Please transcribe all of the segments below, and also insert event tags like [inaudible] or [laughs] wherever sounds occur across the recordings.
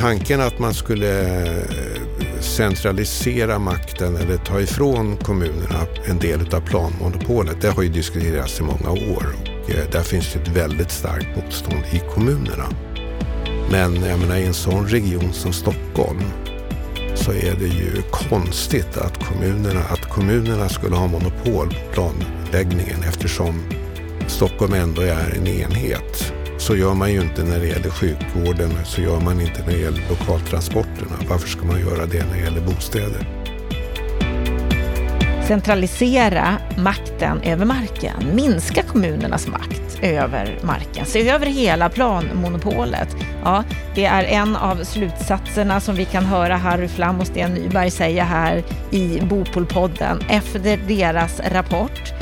tanken att man skulle eh, centralisera makten eller ta ifrån kommunerna en del av planmonopolet, det har ju diskuterats i många år och eh, där finns det ett väldigt starkt motstånd i kommunerna. Men jag menar, i en sån region som Stockholm så är det ju konstigt att kommunerna, att kommunerna skulle ha monopol på planläggningen eftersom Stockholm ändå är en enhet. Så gör man ju inte när det gäller sjukvården, så gör man inte när det gäller lokaltransporterna. Varför ska man göra det när det gäller bostäder? Centralisera makten över marken, minska kommunernas makt över marken, se över hela planmonopolet. Ja, det är en av slutsatserna som vi kan höra Harry Flam och Sten Nyberg säga här i Bopolpodden efter deras rapport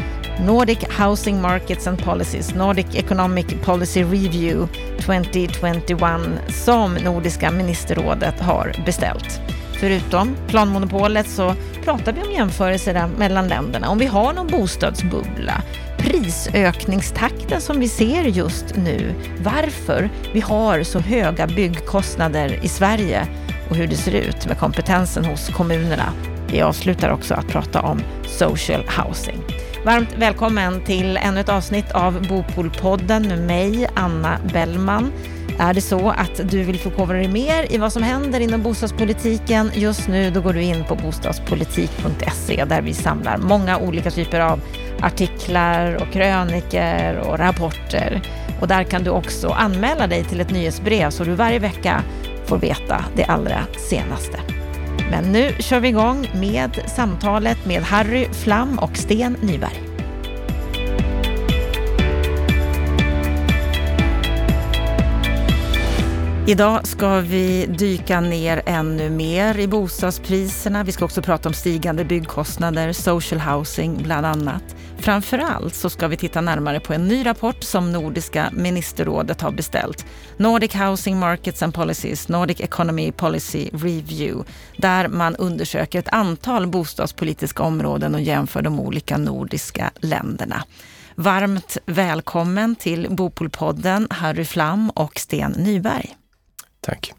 Nordic Housing Markets and Policies, Nordic Economic Policy Review 2021 som Nordiska ministerrådet har beställt. Förutom planmonopolet så pratar vi om jämförelser mellan länderna, om vi har någon bostadsbubbla, prisökningstakten som vi ser just nu, varför vi har så höga byggkostnader i Sverige och hur det ser ut med kompetensen hos kommunerna. Vi avslutar också att prata om social housing. Varmt välkommen till ännu ett avsnitt av Bopolpodden med mig, Anna Bellman. Är det så att du vill förkovra dig mer i vad som händer inom bostadspolitiken just nu, då går du in på bostadspolitik.se där vi samlar många olika typer av artiklar och kröniker och rapporter. Och där kan du också anmäla dig till ett nyhetsbrev så du varje vecka får veta det allra senaste. Men nu kör vi igång med samtalet med Harry Flam och Sten Nyberg. Idag ska vi dyka ner ännu mer i bostadspriserna. Vi ska också prata om stigande byggkostnader, social housing bland annat. Framför allt så ska vi titta närmare på en ny rapport som Nordiska ministerrådet har beställt. Nordic Housing Markets and Policies, Nordic Economy Policy Review, där man undersöker ett antal bostadspolitiska områden och jämför de olika nordiska länderna. Varmt välkommen till Bopolpodden, Harry Flam och Sten Nyberg. Tack.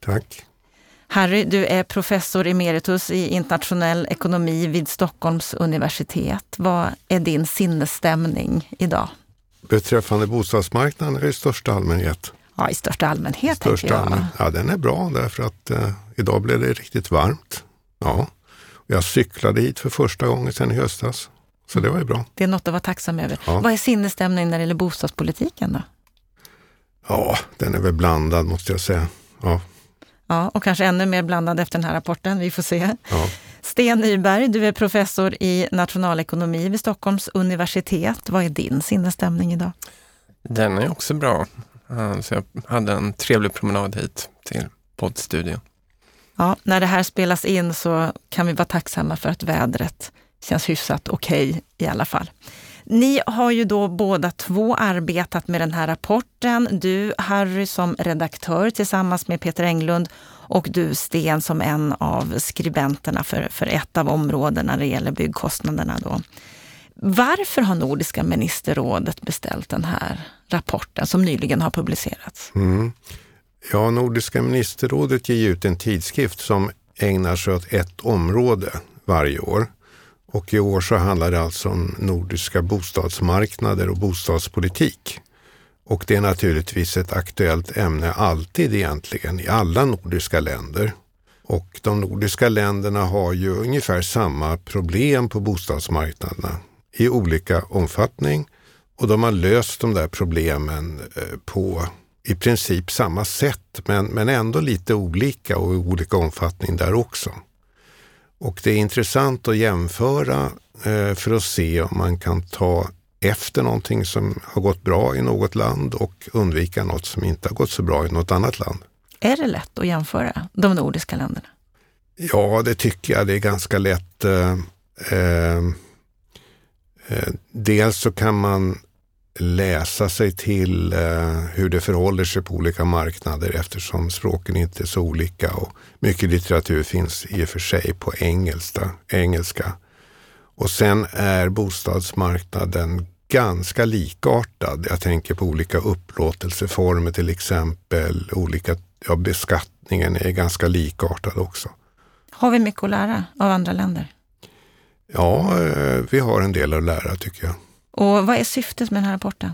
Tack. Harry, du är professor emeritus i internationell ekonomi vid Stockholms universitet. Vad är din sinnesstämning idag? Beträffande bostadsmarknaden i största allmänhet? Ja, i största allmänhet största tänker jag. Allmän, ja, den är bra därför att eh, idag blev det riktigt varmt. Ja. Jag cyklade hit för första gången sedan i höstas. Så det var ju bra. Det är något att vara tacksam över. Ja. Vad är sinnesstämningen när det gäller bostadspolitiken då? Ja, den är väl blandad måste jag säga. Ja. Ja, och kanske ännu mer blandad efter den här rapporten. Vi får se. Ja. Sten Nyberg, du är professor i nationalekonomi vid Stockholms universitet. Vad är din sinnesstämning idag? Den är också bra. Så jag hade en trevlig promenad hit till poddstudion. Ja, när det här spelas in så kan vi vara tacksamma för att vädret känns hyfsat okej okay, i alla fall. Ni har ju då båda två arbetat med den här rapporten. Du, Harry, som redaktör tillsammans med Peter Englund och du, Sten, som en av skribenterna för, för ett av områdena när det gäller byggkostnaderna. Då. Varför har Nordiska ministerrådet beställt den här rapporten som nyligen har publicerats? Mm. Ja, Nordiska ministerrådet ger ut en tidskrift som ägnar sig åt ett område varje år. Och i år så handlar det alltså om nordiska bostadsmarknader och bostadspolitik. Och det är naturligtvis ett aktuellt ämne alltid egentligen i alla nordiska länder. Och de nordiska länderna har ju ungefär samma problem på bostadsmarknaderna i olika omfattning och de har löst de där problemen eh, på i princip samma sätt men, men ändå lite olika och i olika omfattning där också. Och det är intressant att jämföra eh, för att se om man kan ta efter någonting som har gått bra i något land och undvika något som inte har gått så bra i något annat land. Är det lätt att jämföra de nordiska länderna? Ja, det tycker jag. Det är ganska lätt. Eh, eh, dels så kan man läsa sig till eh, hur det förhåller sig på olika marknader eftersom språken inte är så olika och mycket litteratur finns i och för sig på engelska. engelska. Och sen är bostadsmarknaden ganska likartad. Jag tänker på olika upplåtelseformer till exempel, olika ja, beskattningen är ganska likartad också. Har vi mycket att lära av andra länder? Ja, eh, vi har en del att lära tycker jag. Och vad är syftet med den här rapporten?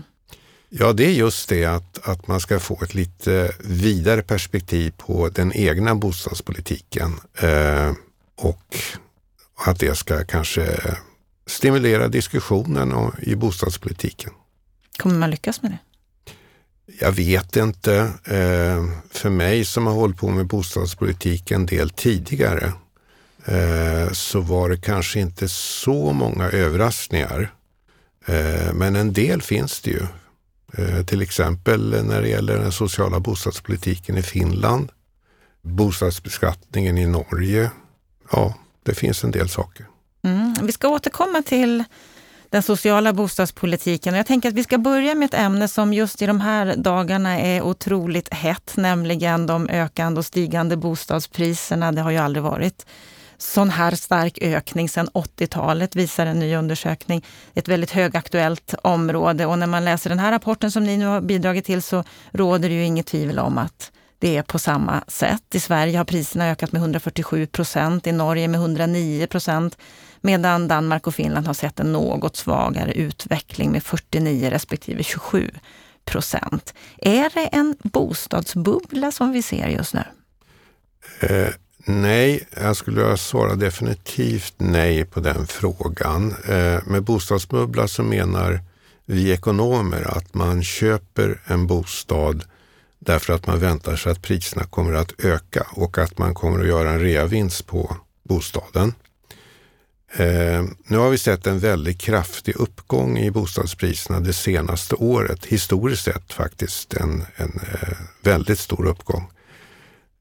Ja, det är just det att, att man ska få ett lite vidare perspektiv på den egna bostadspolitiken eh, och att det ska kanske stimulera diskussionen i bostadspolitiken. Kommer man lyckas med det? Jag vet inte. Eh, för mig som har hållit på med bostadspolitik en del tidigare eh, så var det kanske inte så många överraskningar. Eh, men en del finns det ju. Eh, till exempel när det gäller den sociala bostadspolitiken i Finland, bostadsbeskattningen i Norge. Ja, det finns en del saker. Mm. Vi ska återkomma till den sociala bostadspolitiken. Jag tänker att vi ska börja med ett ämne som just i de här dagarna är otroligt hett, nämligen de ökande och stigande bostadspriserna. Det har ju aldrig varit sån här stark ökning sedan 80-talet, visar en ny undersökning. Ett väldigt högaktuellt område och när man läser den här rapporten som ni nu har bidragit till så råder det ju inget tvivel om att det är på samma sätt. I Sverige har priserna ökat med 147 procent, i Norge med 109 procent medan Danmark och Finland har sett en något svagare utveckling med 49 respektive 27 procent. Är det en bostadsbubbla som vi ser just nu? Eh, nej, jag skulle svara definitivt nej på den frågan. Eh, med bostadsbubbla så menar vi ekonomer att man köper en bostad därför att man väntar sig att priserna kommer att öka och att man kommer att göra en reavinst på bostaden. Eh, nu har vi sett en väldigt kraftig uppgång i bostadspriserna det senaste året. Historiskt sett faktiskt en, en eh, väldigt stor uppgång.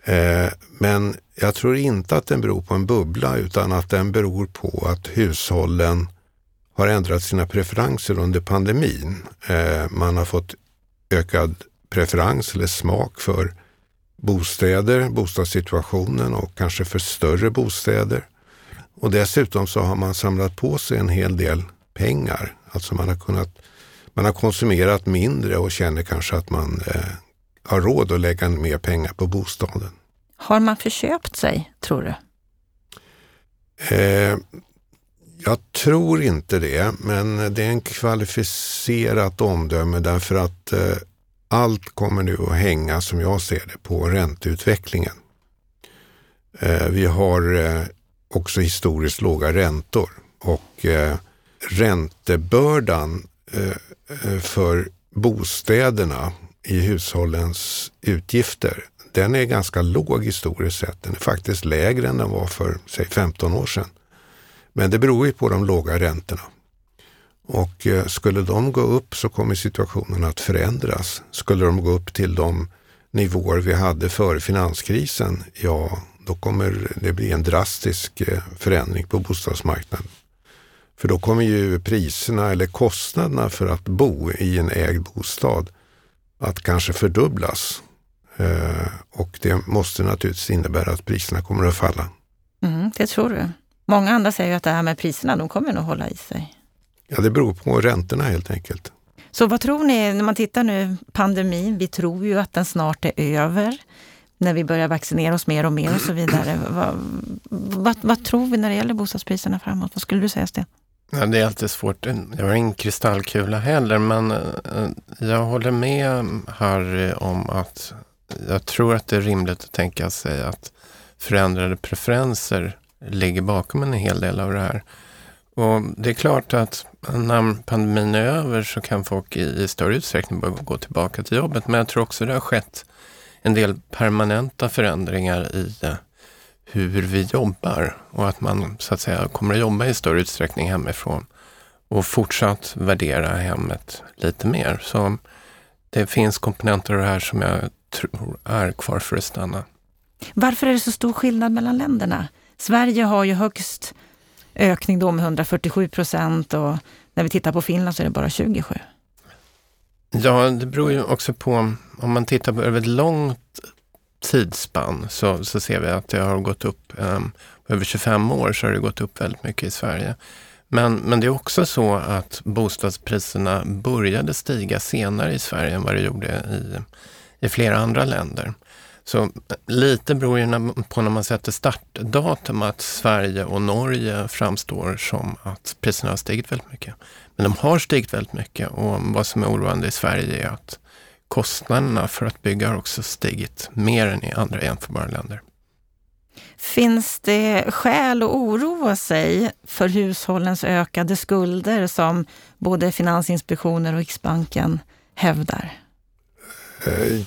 Eh, men jag tror inte att den beror på en bubbla utan att den beror på att hushållen har ändrat sina preferenser under pandemin. Eh, man har fått ökad preferens eller smak för bostäder, bostadssituationen och kanske för större bostäder. Och dessutom så har man samlat på sig en hel del pengar. Alltså man har, kunnat, man har konsumerat mindre och känner kanske att man eh, har råd att lägga mer pengar på bostaden. Har man förköpt sig, tror du? Eh, jag tror inte det, men det är en kvalificerat omdöme därför att eh, allt kommer nu att hänga, som jag ser det, på ränteutvecklingen. Eh, vi har eh, också historiskt låga räntor och eh, räntebördan eh, eh, för bostäderna i hushållens utgifter, den är ganska låg historiskt sett. Den är faktiskt lägre än den var för, säg 15 år sedan. Men det beror ju på de låga räntorna. Och eh, skulle de gå upp så kommer situationen att förändras. Skulle de gå upp till de nivåer vi hade före finanskrisen, ja då kommer det bli en drastisk eh, förändring på bostadsmarknaden. För då kommer ju priserna eller kostnaderna för att bo i en ägd bostad att kanske fördubblas. Eh, och det måste naturligtvis innebära att priserna kommer att falla. Mm, det tror du. Många andra säger att det här med priserna, de kommer nog hålla i sig. Ja, det beror på räntorna helt enkelt. Så vad tror ni, när man tittar nu, pandemin, vi tror ju att den snart är över när vi börjar vaccinera oss mer och mer och så vidare. [clears throat] vad, vad, vad, tror vi när det gäller bostadspriserna framåt? Vad skulle du säga Sten? Ja, det är alltid svårt. Jag har ingen kristallkula heller, men eh, jag håller med Harry om att jag tror att det är rimligt att tänka sig att förändrade preferenser ligger bakom en hel del av det här. Och det är klart att när pandemin är över så kan folk i, i större utsträckning börja gå tillbaka till jobbet. Men jag tror också det har skett en del permanenta förändringar i eh, hur vi jobbar och att man så att säga kommer att jobba i större utsträckning hemifrån och fortsatt värdera hemmet lite mer. Så det finns komponenter av det här som jag tror är kvar för att stanna. Varför är det så stor skillnad mellan länderna? Sverige har ju högst ökning då med 147 procent och när vi tittar på Finland så är det bara 27. Ja, det beror ju också på, om man tittar på över ett långt tidsspann så, så ser vi att det har gått upp, um, över 25 år så har det gått upp väldigt mycket i Sverige. Men, men det är också så att bostadspriserna började stiga senare i Sverige än vad det gjorde i, i flera andra länder. Så eh, lite beror ju på när man sätter startdatum att Sverige och Norge framstår som att priserna har stigit väldigt mycket. Men de har stigit väldigt mycket och vad som är oroande i Sverige är att kostnaderna för att bygga har också stigit mer än i andra jämförbara länder. Finns det skäl att oroa sig för hushållens ökade skulder som både Finansinspektionen och Riksbanken hävdar? Eh,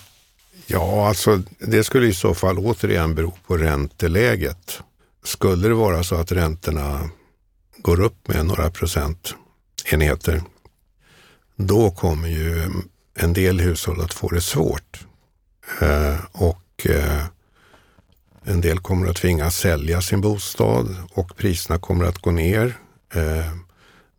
ja, alltså det skulle i så fall återigen bero på ränteläget. Skulle det vara så att räntorna går upp med några procentenheter, då kommer ju en del hushåll att få det svårt. Eh, och eh, en del kommer att tvingas sälja sin bostad och priserna kommer att gå ner.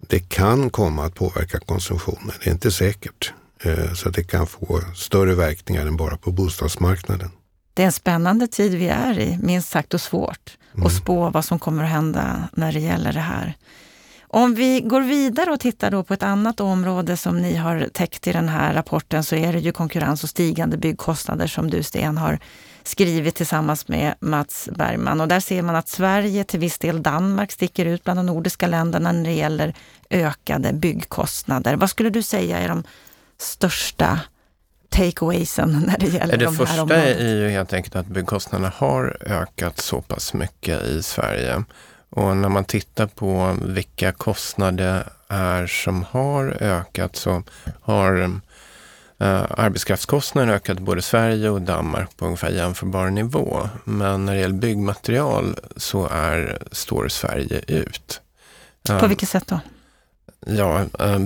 Det kan komma att påverka konsumtionen, det är inte säkert. Eh, så det kan få större verkningar än bara på bostadsmarknaden. Det är en spännande tid vi är i, minst sagt och svårt mm. att spå vad som kommer att hända när det gäller det här. Om vi går vidare och tittar då på ett annat område som ni har täckt i den här rapporten så är det ju konkurrens och stigande byggkostnader som du Sten har skrivit tillsammans med Mats Bergman. Och där ser man att Sverige, till viss del Danmark, sticker ut bland de nordiska länderna när det gäller ökade byggkostnader. Vad skulle du säga är de största takeawaysen [laughs] när det gäller det de här områdena? Det första är ju helt enkelt att byggkostnaderna har ökat så pass mycket i Sverige. Och när man tittar på vilka kostnader är som har ökat så har Uh, arbetskraftskostnaden ökat både Sverige och Danmark på ungefär jämförbar nivå. Men när det gäller byggmaterial så är, står Sverige ut. Uh, på vilket sätt då? Ja, uh,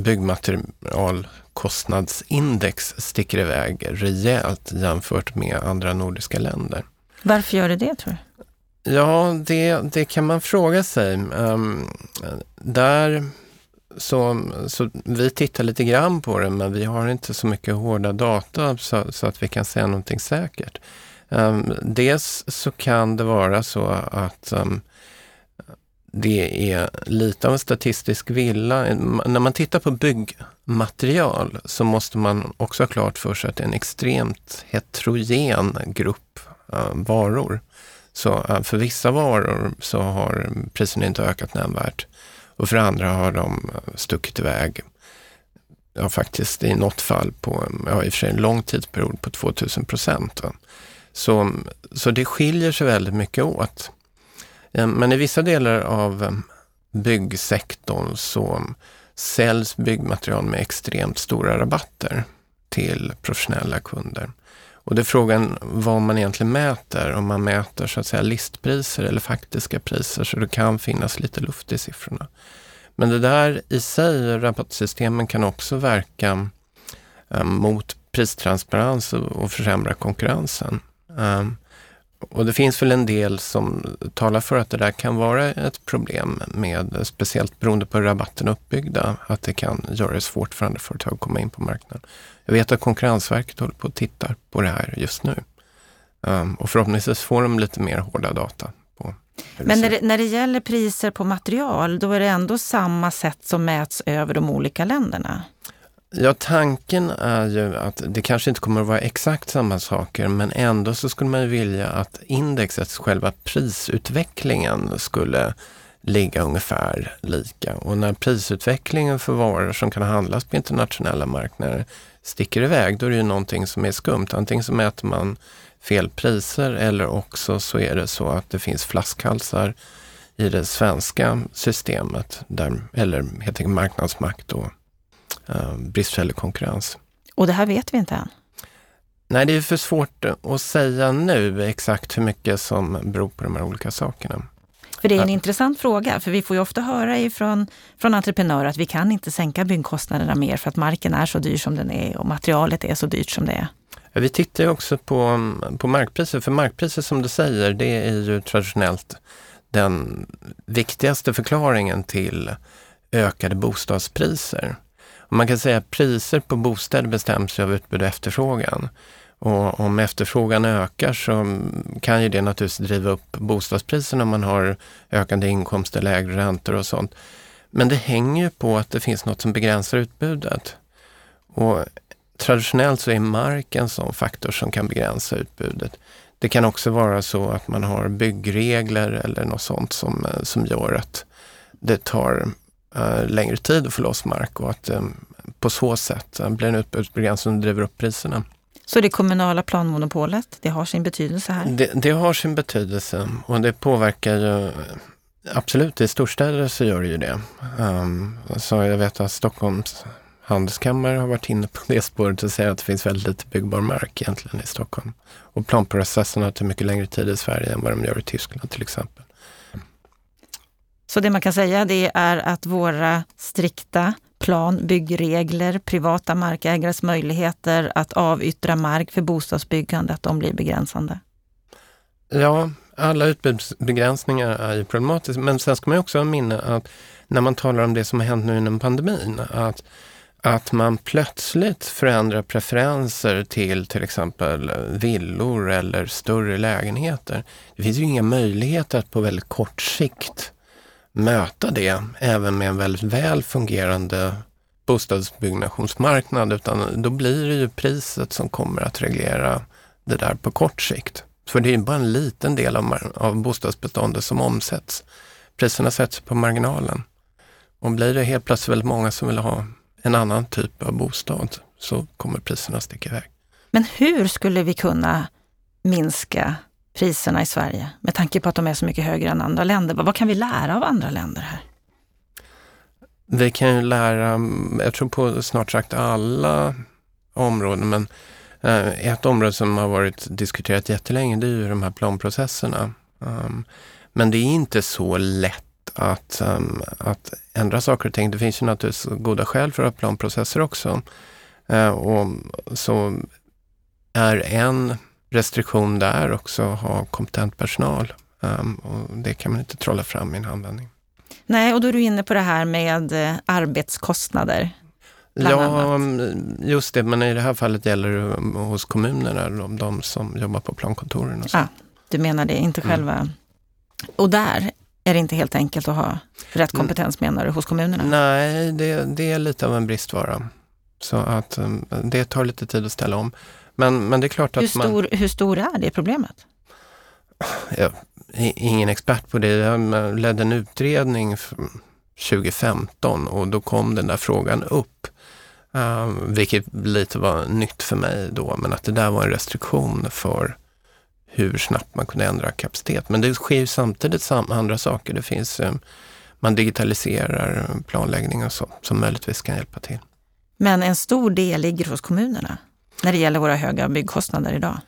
byggmaterialkostnadsindex sticker iväg rejält jämfört med andra nordiska länder. Varför gör det det tror du? Ja, det, det kan man fråga sig. Um, där så, så vi tittar lite grann på det, men vi har inte så mycket hårda data så, så att vi kan säga någonting säkert. Um, dels så kan det vara så att um, det är lite av en statistisk villa. När man tittar på byggmaterial så måste man också ha klart för sig att det är en extremt heterogen grupp eh, varor. Så eh, för vissa varor så har priserna inte ökat nämnvärt. Och för andra har de eh, stuckit iväg, ja faktiskt i något fall på, ja i och för sig en lång tidsperiod på 2000 procent. Så, så det skiljer sig väldigt mycket åt. Ehm, men i vissa delar av ehm, byggsektorn så säljs byggmaterial med extremt stora rabatter till professionella kunder. Och det är frågan vad man egentligen mäter, om man mäter så att säga listpriser eller faktiska priser, så det kan finnas lite luft i siffrorna. Men det där i sig, rabattsystemen kan också verka ehm, mot pristransparens och, och försämra konkurrensen. Um, och det finns väl en del som talar för att det där kan vara ett problem med, speciellt beroende på hur rabatten är uppbyggda, att det kan göra det svårt för andra företag att komma in på marknaden. Jag vet att Konkurrensverket håller på att titta på det här just nu. Um, och förhoppningsvis får de lite mer hårda data. På Men när det, när det gäller priser på material, då är det ändå samma sätt som mäts över de olika länderna? Ja, tanken är ju att det kanske inte kommer att vara exakt samma saker, men ändå så skulle man ju vilja att indexet, själva prisutvecklingen, skulle ligga ungefär lika. Och när prisutvecklingen för varor som kan handlas på internationella marknader sticker iväg, då är det ju någonting som är skumt. Antingen så mäter man fel priser eller också så är det så att det finns flaskhalsar i det svenska systemet, där, eller helt enkelt marknadsmakt och bristfällig konkurrens. Och det här vet vi inte än? Nej, det är för svårt att säga nu exakt hur mycket som beror på de här olika sakerna. För det är en ja. intressant fråga, för vi får ju ofta höra ifrån från entreprenörer att vi kan inte sänka byggkostnaderna mer för att marken är så dyr som den är och materialet är så dyrt som det är. Ja, vi tittar ju också på, på markpriser, för markpriser som du säger, det är ju traditionellt den viktigaste förklaringen till ökade bostadspriser. Man kan säga att priser på bostäder bestäms av utbud och efterfrågan. Och om efterfrågan ökar så kan ju det naturligtvis driva upp bostadspriserna om man har ökande inkomster, lägre räntor och sånt. Men det hänger ju på att det finns något som begränsar utbudet. Och traditionellt så är mark en sån faktor som kan begränsa utbudet. Det kan också vara så att man har byggregler eller något sånt som, eh, som gör att det tar längre tid att få loss mark och att um, på så sätt uh, blir en utbudsbegränsning som driver upp priserna. Så det kommunala planmonopolet, det har sin betydelse här? Det, det har sin betydelse och det påverkar ju Absolut, i storstäder så gör det ju det. Um, så jag vet att Stockholms handelskammare har varit inne på [laughs] det spåret och säger att det finns väldigt lite byggbar mark egentligen i Stockholm. Och planprocesserna tar mycket längre tid i Sverige än vad de gör i Tyskland till exempel. Så det man kan säga det är att våra strikta plan, byggregler, privata markägares möjligheter att avyttra mark för bostadsbyggande, att de blir begränsande? Ja, alla utbudsbegränsningar är ju problematiska. Men sen ska man också ha minne att när man talar om det som har hänt nu inom pandemin, att, att man plötsligt förändrar preferenser till till exempel villor eller större lägenheter. Det finns ju inga möjligheter att på väldigt kort sikt möta det, även med en väldigt väl fungerande bostadsbyggnationsmarknad, utan då blir det ju priset som kommer att reglera det där på kort sikt. För det är ju bara en liten del av, av bostadsbeståndet som omsätts. Priserna sätts på marginalen. Och blir det helt plötsligt väldigt många som vill ha en annan typ av bostad så kommer priserna sticka iväg. Men hur skulle vi kunna minska priserna i Sverige med tanke på att de är så mycket högre än andra länder? Vad kan vi lära av andra länder här? Vi kan ju lära, jag tror på snart sagt alla områden, men eh, ett område som har varit diskuterat jättelänge det är ju de här planprocesserna. Ehm, men det är inte så lätt att, ehm, att ändra saker och ting. Det finns ju naturligtvis goda skäl för att ha planprocesser också. Eh, och så är en restriktion där också att ha kompetent personal. Um, och det kan man inte trolla fram i en handvändning. Nej, och då är du inne på det här med eh, arbetskostnader. Ja, annat. just det. Men i det här fallet gäller det hos kommunerna, de, de som jobbar på plankontoren. Och så. Ja, du menar det, inte mm. själva... Och där är det inte helt enkelt att ha rätt mm. kompetens menar du hos kommunerna? Nej, det, det är lite av en bristvara. Så att det tar lite tid att ställa om. Men, men det är klart att hur stor, man... Hur stor är det problemet? Jag är ingen expert på det. Jag ledde en utredning 2015 och då kom den där frågan upp. Uh, vilket lite var nytt för mig då, men att det där var en restriktion för hur snabbt man kunde ändra kapacitet. Men det sker ju samtidigt andra saker. Det finns, uh, man digitaliserar planläggning och så, som möjligtvis kan hjälpa till. Men en stor del ligger hos kommunerna när det gäller våra höga byggkostnader idag?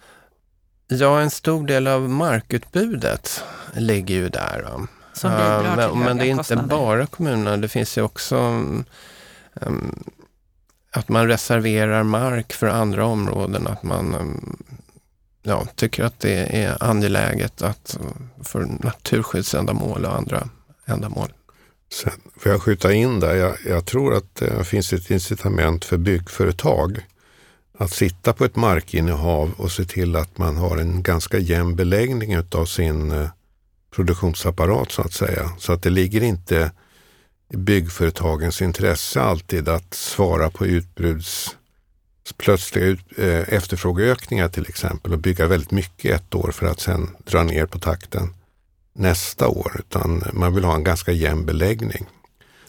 Ja, en stor del av markutbudet ligger ju där. Som bidrar uh, men, men det är inte kostnader. bara kommunerna, det finns ju också um, att man reserverar mark för andra områden, att man um, ja, tycker att det är angeläget att, för naturskyddsändamål och andra ändamål. Sen får jag skjuta in där, jag, jag tror att det finns ett incitament för byggföretag att sitta på ett markinnehav och se till att man har en ganska jämn beläggning av sin eh, produktionsapparat så att säga. Så att det ligger inte i byggföretagens intresse alltid att svara på utbuds plötsliga ut, eh, efterfrågeökningar till exempel och bygga väldigt mycket ett år för att sen dra ner på takten nästa år. Utan man vill ha en ganska jämn beläggning.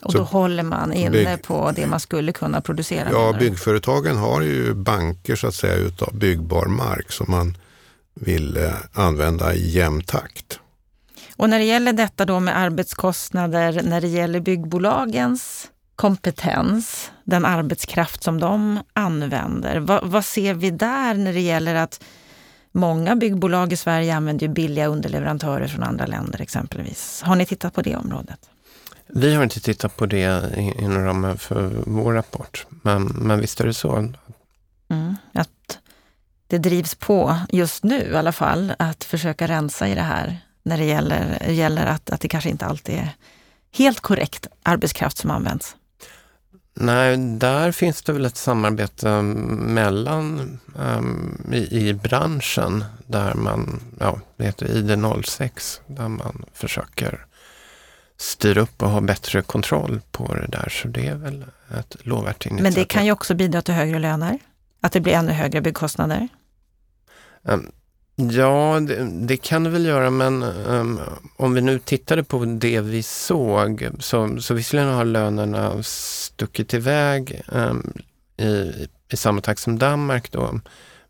Och då håller man inne bygg, på det man skulle kunna producera? Ja, byggföretagen har ju banker så att säga utav byggbar mark som man vill eh, använda i jämn takt. Och när det gäller detta då med arbetskostnader, när det gäller byggbolagens kompetens, den arbetskraft som de använder. Vad, vad, ser vi där när det gäller att många byggbolag i Sverige använder billiga underleverantörer från andra länder exempelvis. Har ni tittat på det området? Vi har inte tittat på det inom ramen för vår rapport, men, men visst är det så. Mm, att det drivs på just nu i alla fall, att försöka rensa i det här när det gäller, gäller att, att det kanske inte alltid är helt korrekt arbetskraft som används? Nej, där finns det väl ett samarbete mellan um, i, i, branschen där man, ja, det heter ID06, där man försöker styra upp och ha bättre kontroll på det där. Så det är väl ett lovvärt initiativ. Men det kan ju också bidra till högre löner? Att det blir ännu högre byggkostnader? Um, Ja, det, det, kan det väl göra, men um, om vi nu tittade på det vi såg, så, så visserligen har lönerna stuckit iväg um, i, i samma takt som Danmark då.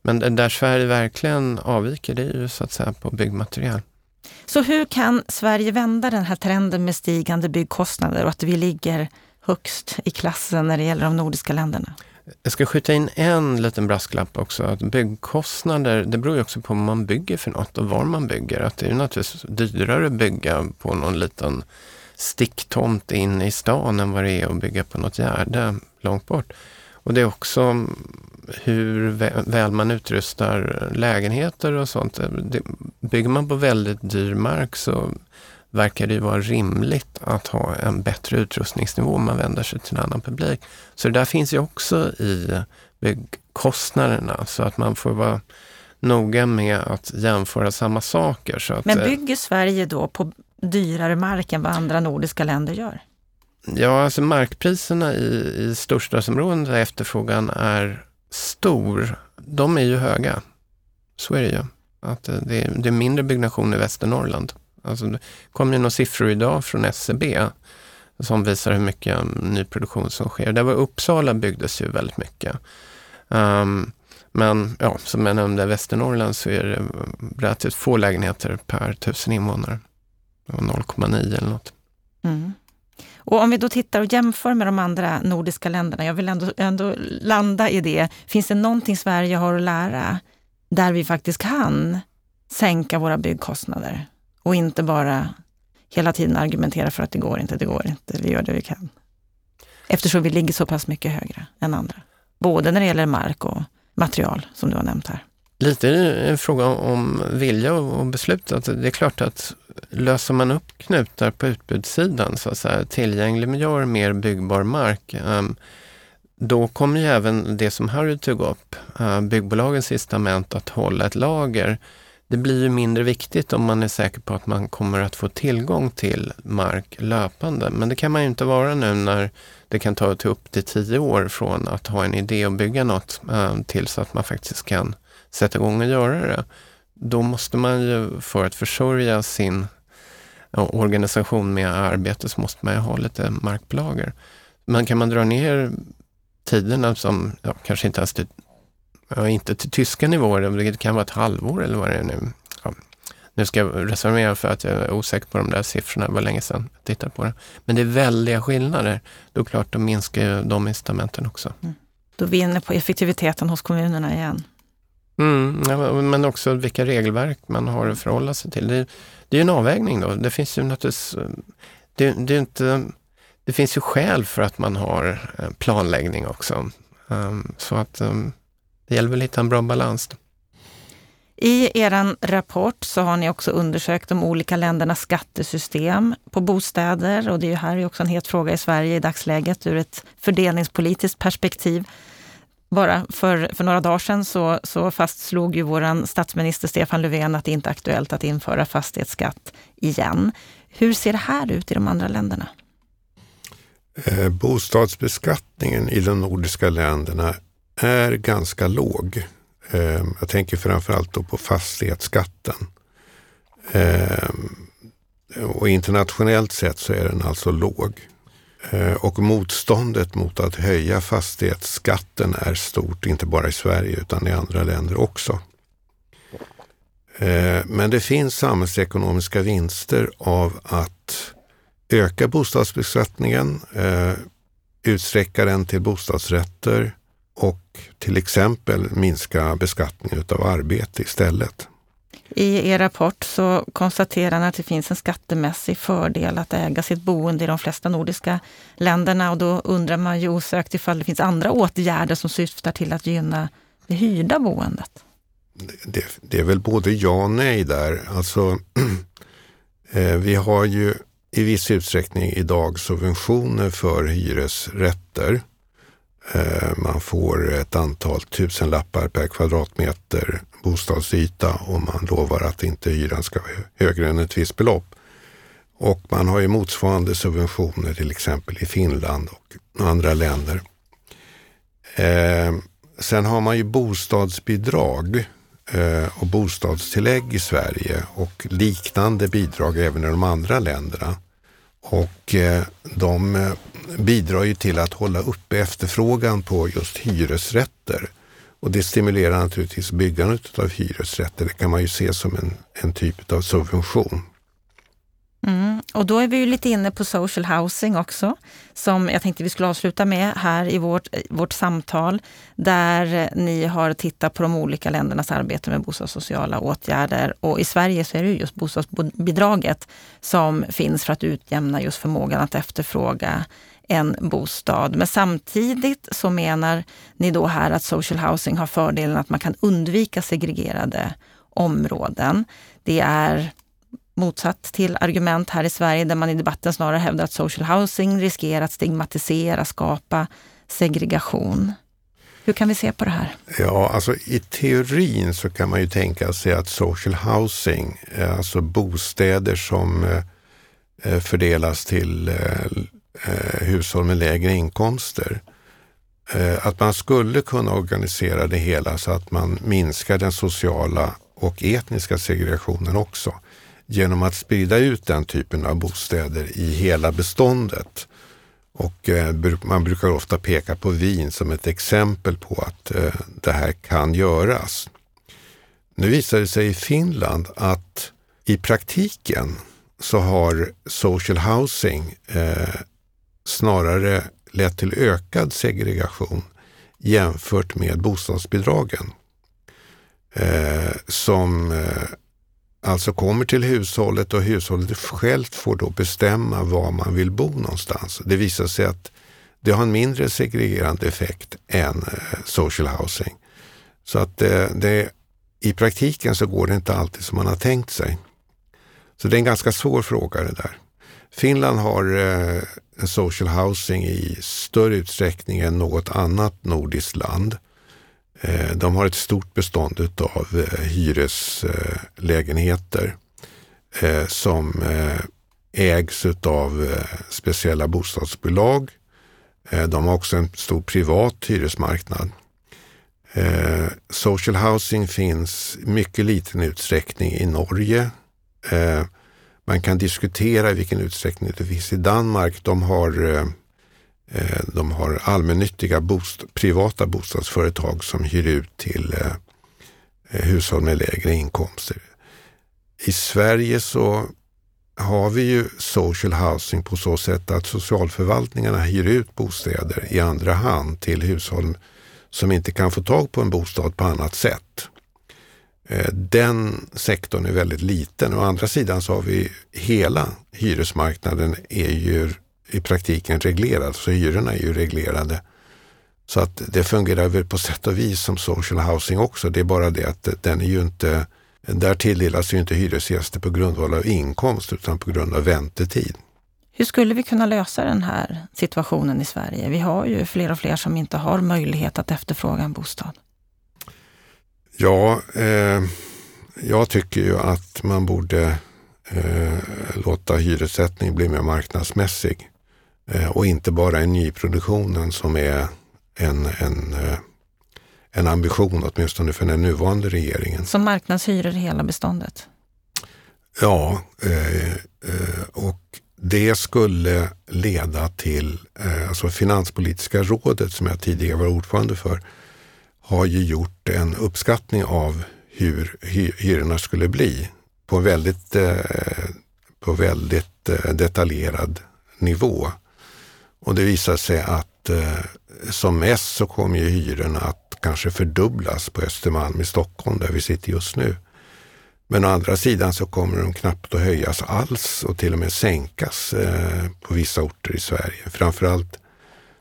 Men där Sverige verkligen avviker, det är ju så att säga på byggmaterial. Så hur kan Sverige vända den här trenden med stigande byggkostnader och att vi ligger högst i klassen när det gäller de nordiska länderna? Jag ska skjuta in en liten brasklapp också. Att byggkostnader, det beror ju också på vad man bygger för något och var man bygger. Att det är naturligtvis dyrare att bygga på någon liten sticktomt in i stan än vad det är att bygga på något gärde långt bort. Och det är också hur väl man utrustar lägenheter och sånt. Bygger man på väldigt dyr mark så verkar det vara rimligt att ha en bättre utrustningsnivå om man vänder sig till en annan publik. Så det där finns ju också i byggkostnaderna så att man får vara noga med att jämföra samma saker. Så att, Men bygger Sverige då på dyrare mark än vad andra nordiska länder gör? Ja, alltså markpriserna i, i storstadsområden där efterfrågan är stor, de är ju höga. Så är det ju. Att eh, det, är, det är mindre byggnation i Västernorrland. Alltså, det kom ju några siffror idag från SCB som visar hur mycket um, nyproduktion som sker. Där var Uppsala byggdes ju väldigt mycket. Um, men ja, som jag nämnde, i Västernorrland så är det um, relativt få lägenheter per tusen invånare. 0,9 eller något. Mm. Och om vi då tittar och jämför med de andra nordiska länderna, jag vill ändå, ändå landa i det. Finns det någonting Sverige har att lära där vi faktiskt kan sänka våra byggkostnader och inte bara hela tiden argumentera för att det går inte, det går inte, vi gör det vi kan. Eftersom vi ligger så pass mycket högre än andra. Både när det gäller mark och material som du har nämnt här. Lite en fråga om vilja och beslut. det är klart att löser man upp knutar på utbudssidan, så att säga, tillgängliggör mer byggbar mark, ehm, då kommer ju även det som Harry tog upp, eh, byggbolagens incitament att hålla ett lager, det blir ju mindre viktigt om man är säker på att man kommer att få tillgång till mark löpande. Men det kan man ju inte vara nu när det kan ta till upp till tio år från att ha en idé och bygga något ehm, tills att man faktiskt kan sätta igång och göra det. Då måste man ju för att försörja sin eh, organisation med arbete så måste man ju ha lite markplager. Men kan man dra ner tiderna alltså, som, ja, kanske inte ens till, ja, inte till tyska nivåer, det kan vara ett halvår eller vad det är nu. Ja. Nu ska jag reservera för att jag är osäker på de där siffrorna, det var länge sedan jag tittade på det. Men det är väldiga skillnader. Då klart, då minskar ju de incitamenten också. Mm. Då är vi inne på effektiviteten hos kommunerna igen. Mm, men också vilka regelverk man har att förhålla sig till. Det, det är en avvägning då. Det finns ju naturligtvis, det, det, är inte, det finns ju skäl för att man har eh, planläggning också. Um, så att um, det gäller väl att hitta en bra balans. Då. I er rapport så har ni också undersökt de olika ländernas skattesystem på bostäder och det är ju här också en het fråga i Sverige i dagsläget ur ett fördelningspolitiskt perspektiv. Bara för, för några dagar sedan så, så fastslog ju vår statsminister Stefan Löfven att det inte är aktuellt att införa fastighetsskatt igen. Hur ser det här ut i de andra länderna? Eh, bostadsbeskattningen i de nordiska länderna är ganska låg. Eh, jag tänker framförallt då på fastighetsskatten. Eh, och internationellt sett så är den alltså låg. Eh, och motståndet mot att höja fastighetsskatten är stort, inte bara i Sverige utan i andra länder också. Eh, men det finns samhällsekonomiska vinster av att öka bostadsbeskattningen, eh, utsträcka den till bostadsrätter och till exempel minska beskattningen av arbete istället. I er rapport så konstaterar ni att det finns en skattemässig fördel att äga sitt boende i de flesta nordiska länderna och då undrar man ju osökt ifall det finns andra åtgärder som syftar till att gynna det hyrda boendet. Det, det är väl både ja och nej där. Alltså, [clears throat] eh, vi har ju i viss utsträckning idag subventioner för hyresrätter. Eh, man får ett antal tusenlappar per kvadratmeter bostadsyta och man lovar att inte hyran ska vara högre än ett visst belopp. Och man har ju motsvarande subventioner till exempel i Finland och andra länder. Eh, sen har man ju bostadsbidrag eh, och bostadstillägg i Sverige och liknande bidrag även i de andra länderna. Och eh, de eh, bidrar ju till att hålla uppe efterfrågan på just hyresrätter. Och det stimulerar naturligtvis byggandet av hyresrätter. Det kan man ju se som en, en typ av subvention. Mm. Och då är vi ju lite inne på social housing också, som jag tänkte vi skulle avsluta med här i vårt, eh, vårt samtal, där eh, ni har tittat på de olika ländernas arbete med bostadssociala åtgärder. Och i Sverige så är det just bostadsbidraget som finns för att utjämna just förmågan att efterfråga en bostad. Men samtidigt så menar ni då här att social housing har fördelen att man kan undvika segregerade områden. Det är motsatt till argument här i Sverige där man i debatten snarare hävdar att social housing riskerar att stigmatisera, skapa segregation. Hur kan vi se på det här? Ja, alltså i teorin så kan man ju tänka sig att social housing, eh, alltså bostäder som eh, eh, fördelas till hushåll med lägre inkomster. Att man skulle kunna organisera det hela så att man minskar den sociala och etniska segregationen också genom att sprida ut den typen av bostäder i hela beståndet. Och eh, man brukar ofta peka på Wien som ett exempel på att eh, det här kan göras. Nu visar det sig i Finland att i praktiken så har social housing eh, snarare lett till ökad segregation jämfört med bostadsbidragen. Eh, som eh, alltså kommer till hushållet och hushållet självt får då bestämma var man vill bo någonstans. Det visar sig att det har en mindre segregerande effekt än eh, social housing. Så att det, det, i praktiken så går det inte alltid som man har tänkt sig. Så det är en ganska svår fråga det där. Finland har eh, social housing i större utsträckning än något annat nordiskt land. Eh, de har ett stort bestånd av eh, hyreslägenheter eh, som ägs av speciella bostadsbolag. De har också en stor privat hyresmarknad. Social housing finns i mycket liten utsträckning i Norge. Man kan diskutera i vilken utsträckning det finns i Danmark. De har Eh, Eh, de har allmännyttiga bost privata bostadsföretag som hyr ut till eh, eh, hushåll med lägre inkomster. I Sverige så har vi ju social housing på så sätt att socialförvaltningarna hyr ut bostäder i andra hand till hushåll som inte kan få tag på en bostad på annat sätt. Eh, den sektorn är väldigt liten. Å andra sidan så har vi hela hyresmarknaden är ju i praktiken reglerad, så hyrorna är ju reglerade. Så att det fungerar väl på sätt och vis som social housing också. Det är bara det att den är ju inte, där tilldelas ju inte hyresgäster på grundval av inkomst utan på grund av väntetid. Hur skulle vi kunna lösa den här situationen i Sverige? Vi har ju fler och fler som inte har möjlighet att efterfråga en bostad. Ja, eh, jag tycker ju att man borde eh, låta hyressättning bli mer marknadsmässig. Eh, och inte bara i nyproduktionen som är en, en, eh, en ambition åtminstone för den nuvarande regeringen. Som marknadshyror i hela beståndet? Ja, eh, och det skulle leda till, alltså Finanspolitiska rådet som jag tidigare var ordförande för, har ju gjort en uppskattning av hur hyrorna skulle bli på väldigt, på väldigt detaljerad nivå. Och det visade sig att eh, som mest så kommer ju hyrorna att kanske fördubblas på Östermalm i Stockholm där vi sitter just nu. Men å andra sidan så kommer de knappt att höjas alls och till och med sänkas eh, på vissa orter i Sverige. Framförallt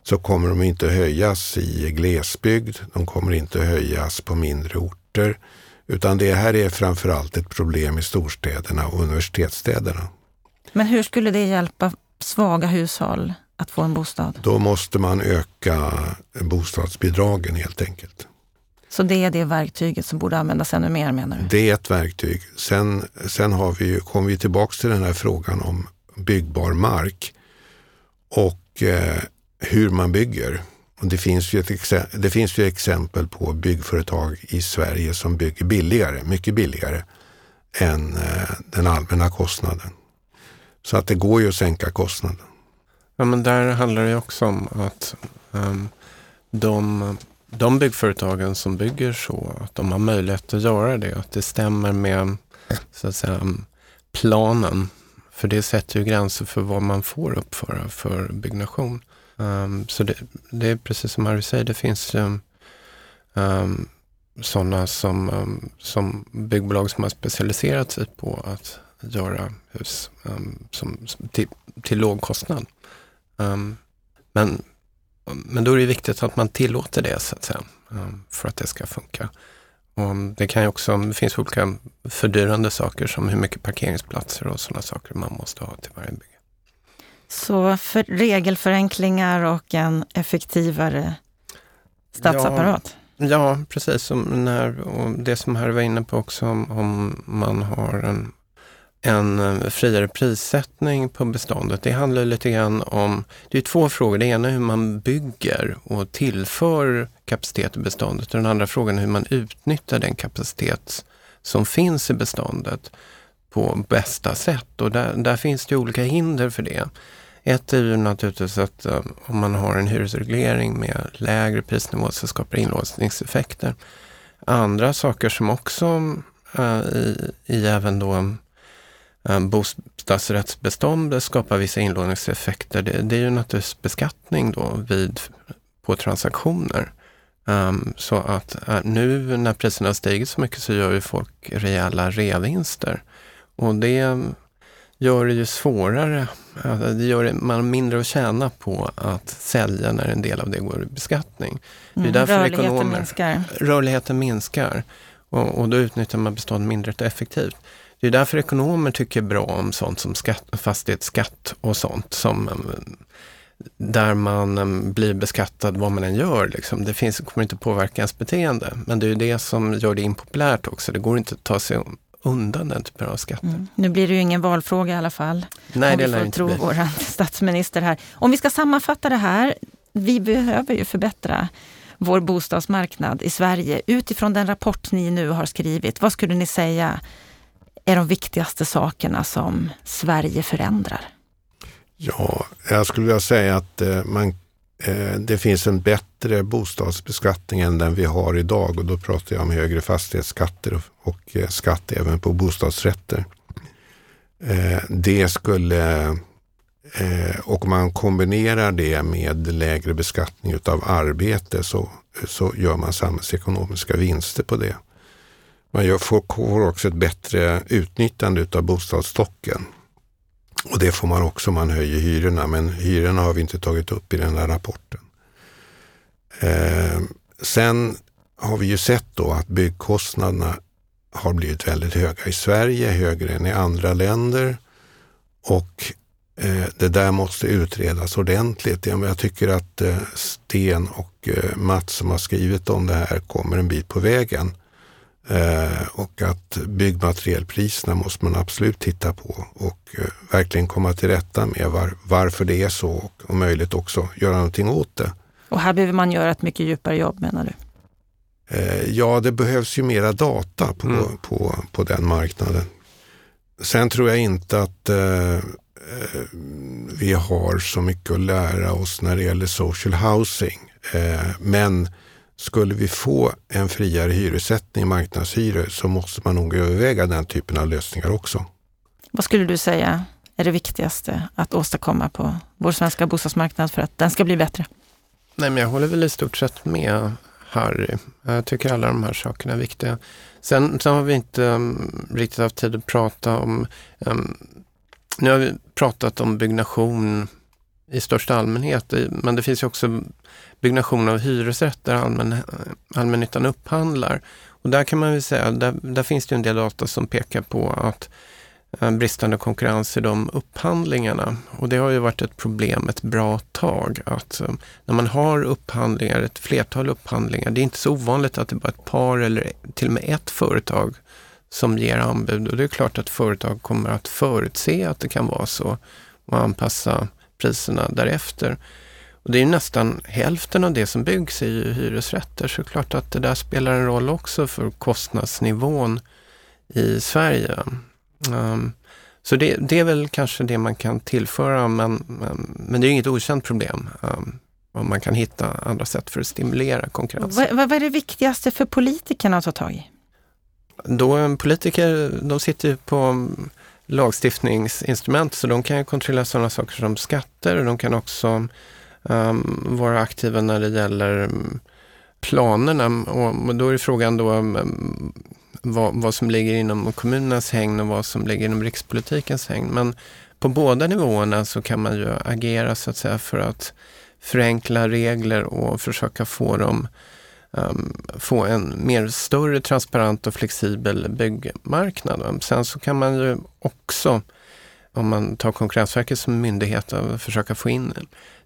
så kommer de inte höjas i glesbygd, de kommer inte höjas på mindre orter, utan det här är framförallt ett problem i storstäderna och universitetsstäderna. Men hur skulle det hjälpa svaga hushåll att få en bostad? Då måste man öka bostadsbidragen helt enkelt. Så det är det verktyget som borde användas ännu mer menar du? Det är ett verktyg. Sen, sen har vi, kommer vi tillbaka till den här frågan om byggbar mark och eh, hur man bygger. Och det, finns ju ett, det finns ju exempel på byggföretag i Sverige som bygger billigare, mycket billigare än eh, den allmänna kostnaden. Så att det går ju att sänka kostnaden. Ja, men där handlar det också om att um, de, de byggföretagen som bygger så, att de har möjlighet att göra det, att det stämmer med så att säga, planen. För det sätter ju gränser för vad man får uppföra för byggnation. Um, så det, det, är precis som Harry säger, det finns um, um, sådana som, um, som byggbolag som har specialiserat sig på att göra hus som, till, till låg kostnad men, men då är det viktigt att man tillåter det så att säga, för att det ska funka. Och det kan ju också, det finns olika fördyrande saker som hur mycket parkeringsplatser och sådana saker man måste ha till varje bygge. Så för regelförenklingar och en effektivare statsapparat? Ja, ja precis. Som när, och det som här var inne på också, om, om man har en, en eh, friare prissättning på beståndet. Det handlar lite grann om, det är två frågor. Det ena är hur man bygger och tillför kapacitet i beståndet. Och den andra frågan är hur man utnyttjar den kapacitet som finns i beståndet på bästa sätt. Och där, där finns det olika hinder för det. Ett är ju naturligtvis att eh, om man har en hyresreglering med lägre prisnivå så skapar det inlåsningseffekter. Andra saker som också eh, i, i även då bostadsrättsbestånd skapar vissa inlåningseffekter. Det, det, är ju naturligtvis beskattning då vid, på transaktioner. Um, så att nu när priserna har stigit så mycket så gör ju folk rejäla reavinster. Och det gör det ju svårare. Alltså det gör det, man mindre att tjäna på att sälja när en del av det går i beskattning. Det är mm, därför rörligheten ekonomer, minskar. Rörligheten minskar och, och då utnyttjar man bestånd mindre effektivt. Det är därför ekonomer tycker bra om sånt som skatt, fastighetsskatt och sånt som där man blir beskattad vad man än gör. Liksom. Det finns, kommer inte påverka ens beteende. Men det är ju det som gör det impopulärt också. Det går inte att ta sig undan den typen av skatter. Mm. Nu blir det ju ingen valfråga i alla fall. Nej, om det vi får tro vår [laughs] statsminister här. Om vi ska sammanfatta det här. Vi behöver ju förbättra vår bostadsmarknad i Sverige utifrån den rapport ni nu har skrivit. Vad skulle ni säga är de viktigaste sakerna som Sverige förändrar? Ja, jag skulle vilja säga att eh, man eh, det finns en bättre bostadsbeskattning än den vi har idag och då pratar jag om högre fastighetsskatter och eh, skatt även på bostadsrätter. Det skulle, och man kombinerar det med lägre beskattning utav arbete så, så gör man samhällsekonomiska vinster på det. Man gör, får också ett bättre utnyttjande av bostadsstocken. Och det får man också om man höjer hyrorna, men hyrorna har vi inte tagit upp i den här rapporten. Eh, sen har vi ju sett då att byggkostnaderna har blivit väldigt höga i Sverige, högre än i andra länder. Och eh, det där måste utredas ordentligt. Jag tycker att eh, Sten och eh, Mats som har skrivit om det här kommer en bit på vägen. Eh, och att byggmaterielpriserna måste man absolut titta på och eh, verkligen komma till rätta med var, varför det är så och om möjligt också göra någonting åt det. Och här behöver man göra ett mycket djupare jobb menar du? Eh, ja, det behövs ju mera data på, mm. på, på den marknaden. Sen tror jag inte att eh, vi har så mycket att lära oss när det gäller social housing. Eh, men skulle vi få en friare hyressättning, marknadshyror, så måste man nog överväga den typen av lösningar också. Vad skulle du säga är det viktigaste att åstadkomma på vår svenska bostadsmarknad för att den ska bli bättre? Nej, men jag håller väl i stort sett med Harry. Jag tycker alla de här sakerna är viktiga. Sen, sen har vi inte um, riktigt haft tid att prata om... Um, nu har vi pratat om byggnation i största allmänhet, men det finns ju också byggnation av hyresrätter allmän, allmännyttan upphandlar. Och där kan man väl säga, där, där finns det en del data som pekar på att eh, bristande konkurrens i de upphandlingarna. Och det har ju varit ett problem ett bra tag att eh, när man har upphandlingar, ett flertal upphandlingar, det är inte så ovanligt att det är bara ett par eller till och med ett företag som ger anbud och det är klart att företag kommer att förutse att det kan vara så och anpassa priserna därefter. Och det är nästan hälften av det som byggs är ju hyresrätter, så klart att det där spelar en roll också för kostnadsnivån i Sverige. Um, så det, det, är väl kanske det man kan tillföra, men, men, men det är inget okänt problem. Um, om man kan hitta andra sätt för att stimulera konkurrensen. Vad, vad är det viktigaste för politikerna att ta tag i? Då, politiker de sitter på lagstiftningsinstrument så de kan kontrollera sådana saker som skatter och de kan också um, vara aktiva när det gäller mm, planerna. Och då är frågan då um, vad, vad, som ligger inom kommunernas hägn och vad som ligger inom rikspolitikens hägn. Men på båda nivåerna så kan man ju agera så att säga för att förenkla regler och försöka få dem um, få en mer större transparent och flexibel byggmarknad. Sen så kan man ju också, om man tar Konkurrensverket som myndighet, försöka få in,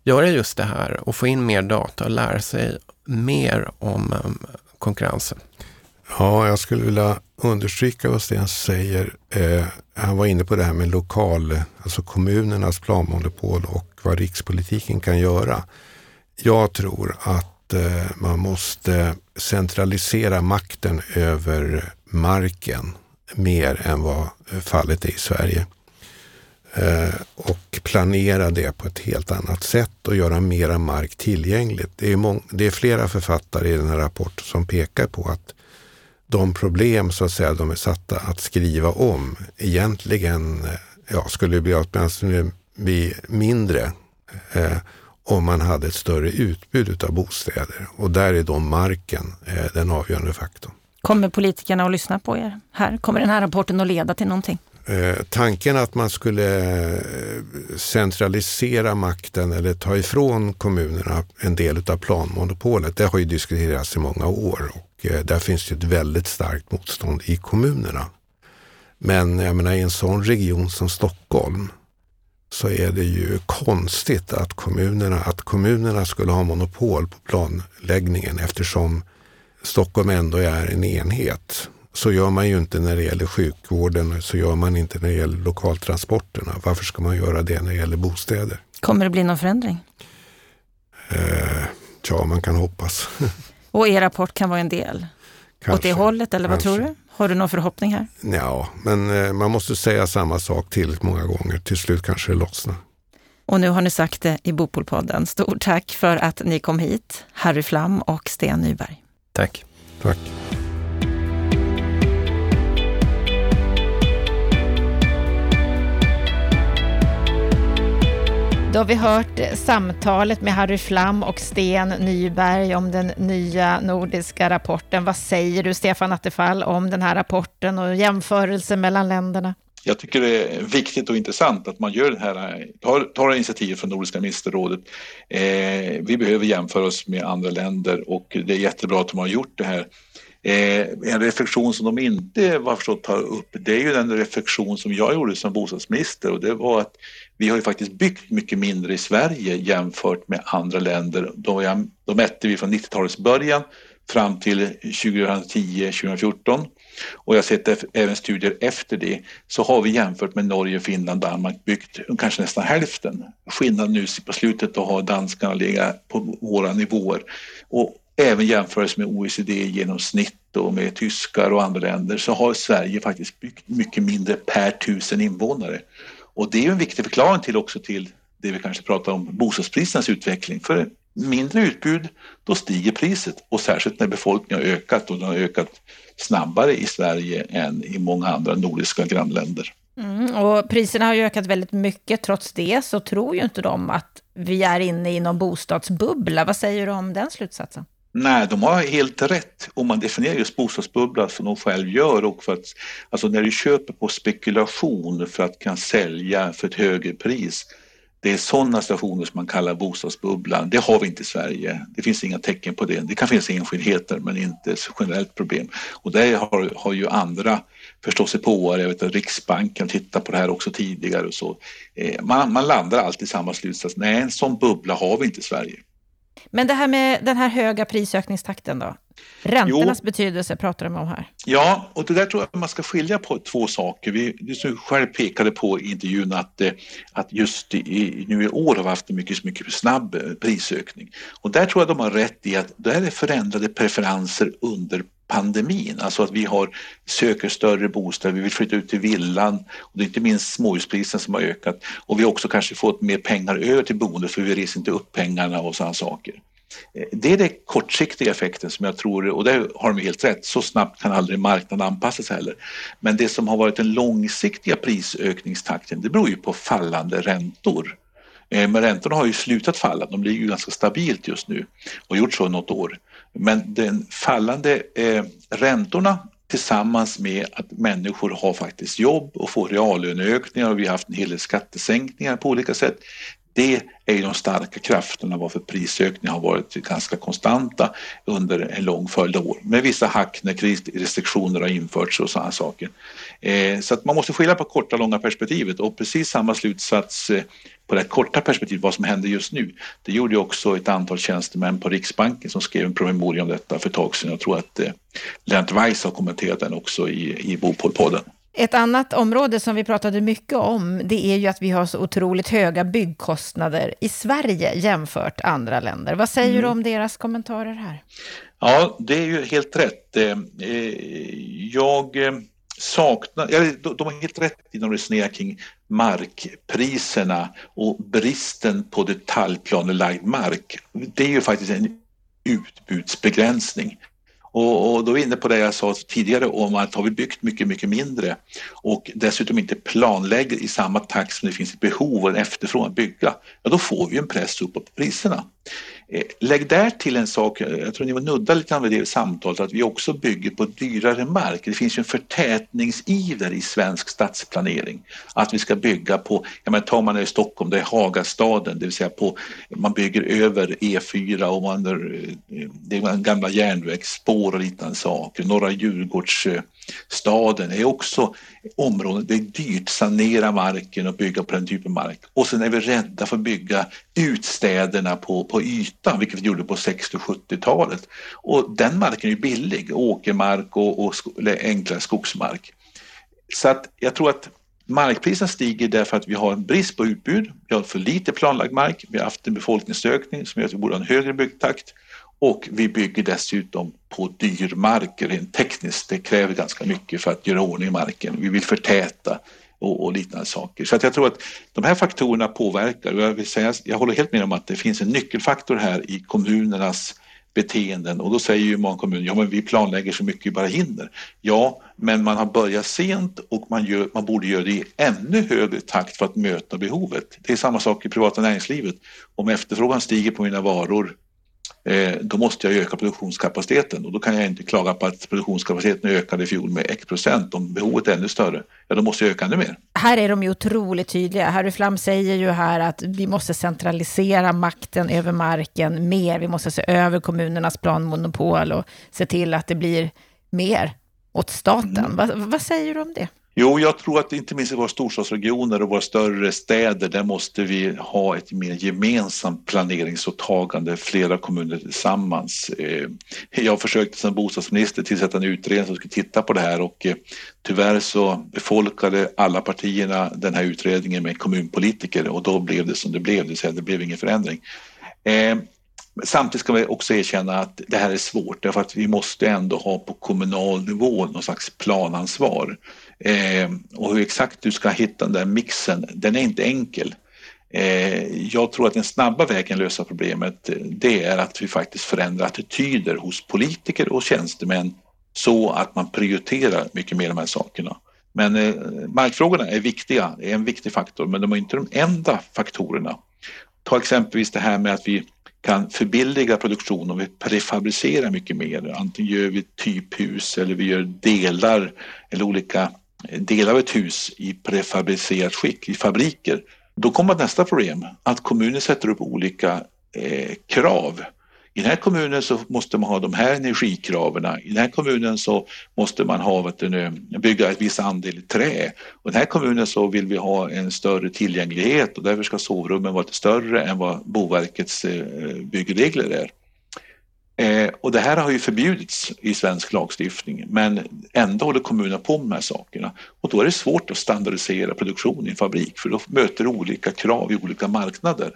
göra just det här och få in mer data och lära sig mer om um, konkurrensen. Ja, jag skulle vilja understryka vad Sten säger. Eh, han var inne på det här med lokal, alltså kommunernas planmonopol och vad rikspolitiken kan göra. Jag tror att eh, man måste centralisera makten över marken mer än vad eh, fallet är i Sverige. Eh, och planera det på ett helt annat sätt och göra mera mark tillgängligt. Det är, det är flera författare i den här rapporten som pekar på att de problem så att säga de är satta att skriva om egentligen eh, ja, skulle bli, åtminstone bli mindre eh, om man hade ett större utbud av bostäder. Och där är då marken eh, den avgörande faktorn. Kommer politikerna att lyssna på er här? Kommer den här rapporten att leda till någonting? Eh, tanken att man skulle eh, centralisera makten eller ta ifrån kommunerna en del av planmonopolet, det har ju diskuterats i många år och eh, där finns det ett väldigt starkt motstånd i kommunerna. Men jag menar i en sån region som Stockholm så är det ju konstigt att kommunerna, att kommunerna skulle ha monopol på planläggningen eftersom Stockholm ändå är en enhet. Så gör man ju inte när det gäller sjukvården, så gör man inte när det gäller lokaltransporterna. Varför ska man göra det när det gäller bostäder? Kommer det bli någon förändring? Eh, ja, man kan hoppas. [laughs] Och er rapport kan vara en del kanske, åt det hållet, eller kanske. vad tror du? Har du någon förhoppning här? Ja, men eh, man måste säga samma sak tillräckligt många gånger. Till slut kanske det lossnar. Och nu har ni sagt det i Bopolpodden. Stort tack för att ni kom hit, Harry Flam och Sten Nyberg. Tack. Tack. Då har vi hört samtalet med Harry Flam och Sten Nyberg om den nya nordiska rapporten. Vad säger du, Stefan Attefall, om den här rapporten och jämförelsen mellan länderna? Jag tycker det är viktigt och intressant att man gör det här, tar, tar initiativ från Nordiska ministerrådet. Eh, vi behöver jämföra oss med andra länder och det är jättebra att de har gjort det här. Eh, en reflektion som de inte var förstått tar upp det är ju den reflektion som jag gjorde som bostadsminister och det var att vi har ju faktiskt byggt mycket mindre i Sverige jämfört med andra länder. Då, då mätte vi från 90-talets början fram till 2010-2014 och jag har sett även studier efter det så har vi jämfört med Norge, Finland, Danmark byggt kanske nästan hälften. Skillnaden nu på slutet då har danskarna legat på våra nivåer och även jämfört med OECD genomsnitt och med tyskar och andra länder så har Sverige faktiskt byggt mycket mindre per tusen invånare. Och det är en viktig förklaring till också till det vi kanske pratar om bostadsprisernas utveckling. För mindre utbud, då stiger priset och särskilt när befolkningen har ökat och den har ökat snabbare i Sverige än i många andra nordiska grannländer. Mm, och priserna har ju ökat väldigt mycket. Trots det så tror ju inte de att vi är inne i någon bostadsbubbla. Vad säger du om den slutsatsen? Nej, de har helt rätt om man definierar just bostadsbubbla som de själv gör och för att alltså när du köper på spekulation för att kan sälja för ett högre pris. Det är sådana situationer som man kallar bostadsbubblan. Det har vi inte i Sverige. Det finns inga tecken på det. Det kan finnas enskildheter men inte ett generellt problem. Och det har, har ju andra förståsigpåare... på. Jag vet att Riksbanken tittar på det här också tidigare och så. Eh, man, man landar alltid i samma slutsats. Nej, en sån bubbla har vi inte i Sverige. Men det här med den här höga prisökningstakten då? Räntornas jo. betydelse pratar de om här. Ja, och det där tror jag man ska skilja på två saker. Vi, du själv pekade på i intervjun att, eh, att just i, nu i år har vi haft en mycket, mycket snabb eh, prisökning. Och där tror jag de har rätt i att det är förändrade preferenser under pandemin, alltså att vi har, söker större bostäder, vi vill flytta ut till villan och det är inte minst småhuspriserna som har ökat och vi har också kanske fått mer pengar över till boendet för vi reser inte upp pengarna och sådana saker. Eh, det är den kortsiktiga effekten som jag tror, och där har de helt rätt, så snabbt kan aldrig marknaden anpassa sig heller. Men det som har varit den långsiktiga prisökningstakten, det beror ju på fallande räntor. Eh, men räntorna har ju slutat falla, de ligger ju ganska stabilt just nu och gjort så något år. Men den fallande eh, räntorna tillsammans med att människor har faktiskt jobb och får reallöneökningar och vi har haft en hel del skattesänkningar på olika sätt. Det är ju de starka krafterna varför prisökningarna har varit ganska konstanta under en lång följd av år. Med vissa hack när kreditrestriktioner har införts och sådana saker. Eh, så att man måste skilja på korta och långa perspektivet och precis samma slutsats eh, på det korta perspektivet, vad som händer just nu. Det gjorde också ett antal tjänstemän på Riksbanken som skrev en promemoria om detta för ett tag sedan. Jag tror att eh, Lennart Weiss har kommenterat den också i, i Bopolpodden. Ett annat område som vi pratade mycket om, det är ju att vi har så otroligt höga byggkostnader i Sverige jämfört andra länder. Vad säger mm. du om deras kommentarer här? Ja, det är ju helt rätt. Eh, jag eh, saknar, de har helt rätt när de resonerar kring markpriserna och bristen på detaljplanelagd mark. Det är ju faktiskt en utbudsbegränsning. Och, och, då är vi inne på det jag sa tidigare om att har vi byggt mycket, mycket mindre och dessutom inte planlägger i samma takt som det finns ett behov och en efterfrågan att bygga, ja då får vi en press uppåt på priserna. Eh, lägg där till en sak, eh, jag tror ni var nudda lite grann vid det i samtalet, att vi också bygger på dyrare mark. Det finns ju en förtätningsiver i svensk stadsplanering. Att vi ska bygga på, ja men tar man i Stockholm, det är Hagastaden, det vill säga på, man bygger över E4 och man, eh, det är gamla järnvägsspår och liknande saker. Norra Djurgårdsstaden är också områden, det är dyrt, sanera marken och bygga på den typen av mark. Och sen är vi rädda för att bygga utstäderna på, på ytan, vilket vi gjorde på 60 och 70-talet. Och den marken är ju billig, åkermark och, och sko enklare skogsmark. Så att jag tror att markpriserna stiger därför att vi har en brist på utbud, vi har för lite planlagd mark, vi har haft en befolkningsökning som gör att vi borde ha en högre byggtakt och vi bygger dessutom på dyr mark rent tekniskt. Det kräver ganska mycket för att göra ordning marken. Vi vill förtäta och, och liknande saker. Så att jag tror att de här faktorerna påverkar. Och jag, vill säga, jag håller helt med om att det finns en nyckelfaktor här i kommunernas beteenden och då säger ju många kommuner, ja men vi planlägger så mycket vi bara hinner. Ja, men man har börjat sent och man, gör, man borde göra det i ännu högre takt för att möta behovet. Det är samma sak i privata näringslivet. Om efterfrågan stiger på mina varor då måste jag öka produktionskapaciteten och då kan jag inte klaga på att produktionskapaciteten ökade i fjol med x procent. Om behovet är ännu större, ja då måste jag öka ännu mer. Här är de ju otroligt tydliga. Harry Flam säger ju här att vi måste centralisera makten över marken mer. Vi måste se över kommunernas planmonopol och se till att det blir mer åt staten. Mm. Vad, vad säger du om det? Jo, jag tror att inte minst i våra storstadsregioner och våra större städer, där måste vi ha ett mer gemensamt planeringsåtagande, flera kommuner tillsammans. Eh, jag försökte som bostadsminister tillsätta en utredning som skulle titta på det här och eh, tyvärr så befolkade alla partierna den här utredningen med kommunpolitiker och då blev det som det blev, det vill säga det blev ingen förändring. Eh, samtidigt ska vi också erkänna att det här är svårt därför att vi måste ändå ha på kommunal nivå någon slags planansvar. Eh, och hur exakt du ska hitta den där mixen, den är inte enkel. Eh, jag tror att den snabba vägen att lösa problemet eh, det är att vi faktiskt förändrar attityder hos politiker och tjänstemän så att man prioriterar mycket mer de här sakerna. Men eh, markfrågorna är viktiga, är en viktig faktor, men de är inte de enda faktorerna. Ta exempelvis det här med att vi kan förbilliga produktion om vi prefabricerar mycket mer. Antingen gör vi typhus eller vi gör delar eller olika del av ett hus i prefabricerat skick i fabriker. Då kommer nästa problem, att kommunen sätter upp olika eh, krav. i den här kommunen så måste man ha de här energikraven. I den här kommunen så måste man ha, vet du, bygga ett viss andel trä. Och i den här kommunen så vill vi ha en större tillgänglighet och därför ska sovrummen vara lite större än vad Boverkets eh, byggregler är. Eh, och det här har ju förbjudits i svensk lagstiftning men ändå håller kommunerna på med de här sakerna. Och då är det svårt att standardisera produktion i en fabrik för då möter olika krav i olika marknader.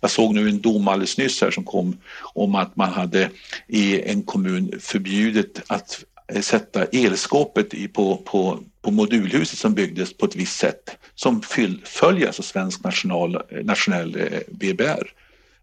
Jag såg nu en dom alldeles nyss här som kom om att man hade i en kommun förbjudit att sätta elskåpet i, på, på, på modulhuset som byggdes på ett visst sätt som följer alltså svensk national, nationell eh, BBR.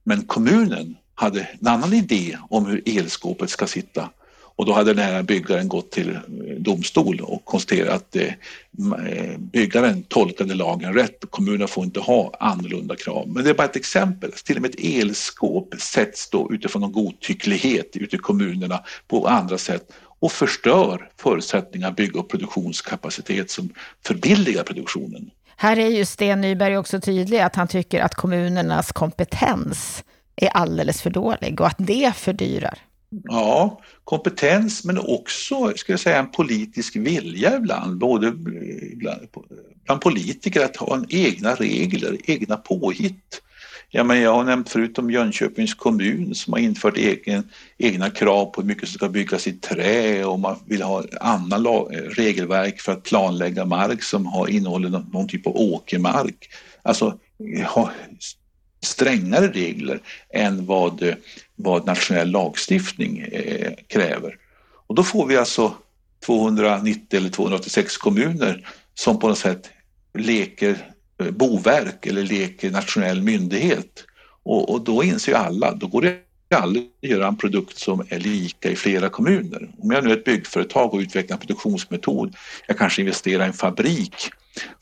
Men kommunen hade en annan idé om hur elskåpet ska sitta. Och då hade den här byggaren gått till eh, domstol och konstaterat att eh, eh, byggaren tolkade lagen rätt. Kommunen får inte ha annorlunda krav. Men det är bara ett exempel. Till och med ett elskåp sätts då utifrån någon godtycklighet ute i kommunerna på andra sätt och förstör förutsättningar att bygga upp produktionskapacitet som förbilligar produktionen. Här är ju Sten Nyberg också tydlig att han tycker att kommunernas kompetens är alldeles för dålig och att det fördyrar. Ja, kompetens men också ska jag säga, en politisk vilja ibland, både bland, bland politiker att ha en egna regler, egna påhitt. Ja, men jag har nämnt förut om Jönköpings kommun som har infört egen, egna krav på hur mycket som ska byggas i trä och man vill ha annan regelverk för att planlägga mark som har, innehåller någon, någon typ av åkermark. Alltså ha strängare regler än vad, eh, vad nationell lagstiftning eh, kräver. Och då får vi alltså 290 eller 286 kommuner som på något sätt leker eh, boverk eller leker nationell myndighet. Och, och då inser ju alla, då går det aldrig att göra en produkt som är lika i flera kommuner. Om jag nu är ett byggföretag och utvecklar en produktionsmetod, jag kanske investerar i en fabrik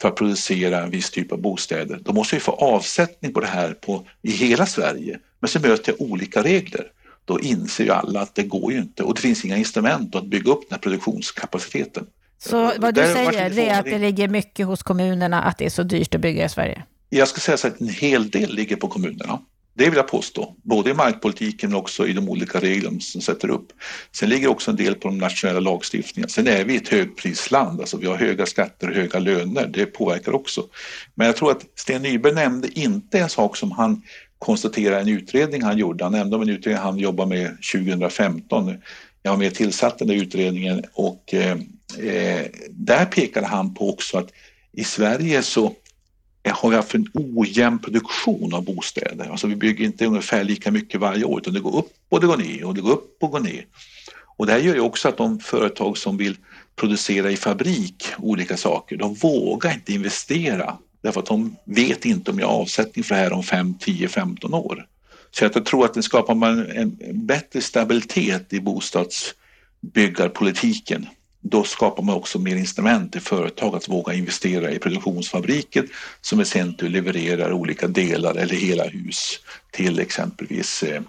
för att producera en viss typ av bostäder. Då måste vi få avsättning på det här på, i hela Sverige. Men så möter jag olika regler. Då inser ju alla att det går ju inte och det finns inga instrument att bygga upp den här produktionskapaciteten. Så vad du Där säger det är att det ligger mycket hos kommunerna att det är så dyrt att bygga i Sverige? Jag ska säga så att en hel del ligger på kommunerna. Det vill jag påstå, både i markpolitiken men också i de olika reglerna som sätter upp. Sen ligger också en del på de nationella lagstiftningarna. Sen är vi ett högprisland, alltså vi har höga skatter och höga löner, det påverkar också. Men jag tror att Sten Nyberg nämnde inte en sak som han konstaterade i en utredning han gjorde. Han nämnde om en utredning han jobbade med 2015. Jag var med och tillsatte den utredningen och eh, eh, där pekade han på också att i Sverige så Eh, har vi haft en ojämn produktion av bostäder. Alltså vi bygger inte ungefär lika mycket varje år utan det går upp och det går ner och det går upp och går ner. Och det här gör ju också att de företag som vill producera i fabrik olika saker, de vågar inte investera därför att de vet inte om jag har avsättning för det här om 5, 10, 15 år. Så jag tror att det skapar man en bättre stabilitet i bostadsbyggarpolitiken då skapar man också mer instrument till företag att våga investera i produktionsfabriker som i sin tur levererar olika delar eller hela hus till exempelvis, eh,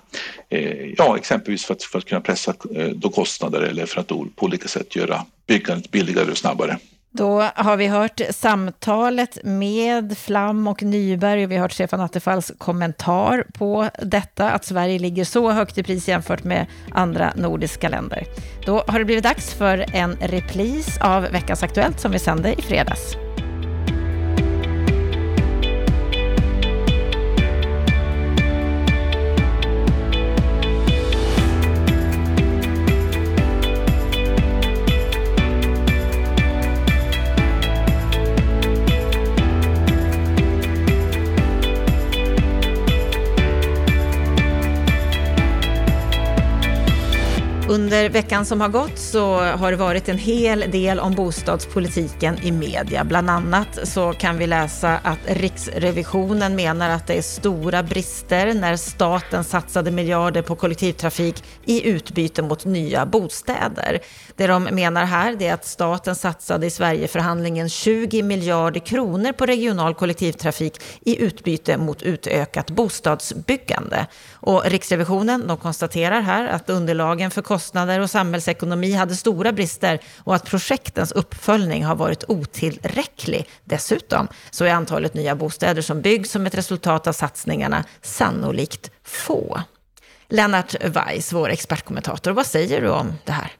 eh ja, exempelvis för att, för att kunna pressa eh, då kostnader eller för att på olika sätt göra byggandet billigare och snabbare. Då har vi hört samtalet med Flam och Nyberg och vi har hört Stefan Attefalls kommentar på detta, att Sverige ligger så högt i pris jämfört med andra nordiska länder. Då har det blivit dags för en repris av veckans Aktuellt som vi sände i fredags. Under veckan som har gått så har det varit en hel del om bostadspolitiken i media. Bland annat så kan vi läsa att Riksrevisionen menar att det är stora brister när staten satsade miljarder på kollektivtrafik i utbyte mot nya bostäder. Det de menar här är att staten satsade i Sverigeförhandlingen 20 miljarder kronor på regional kollektivtrafik i utbyte mot utökat bostadsbyggande. Och Riksrevisionen de konstaterar här att underlagen för kostnader och samhällsekonomi hade stora brister och att projektens uppföljning har varit otillräcklig. Dessutom så är antalet nya bostäder som byggs som ett resultat av satsningarna sannolikt få. Lennart Weiss, vår expertkommentator, vad säger du om det här?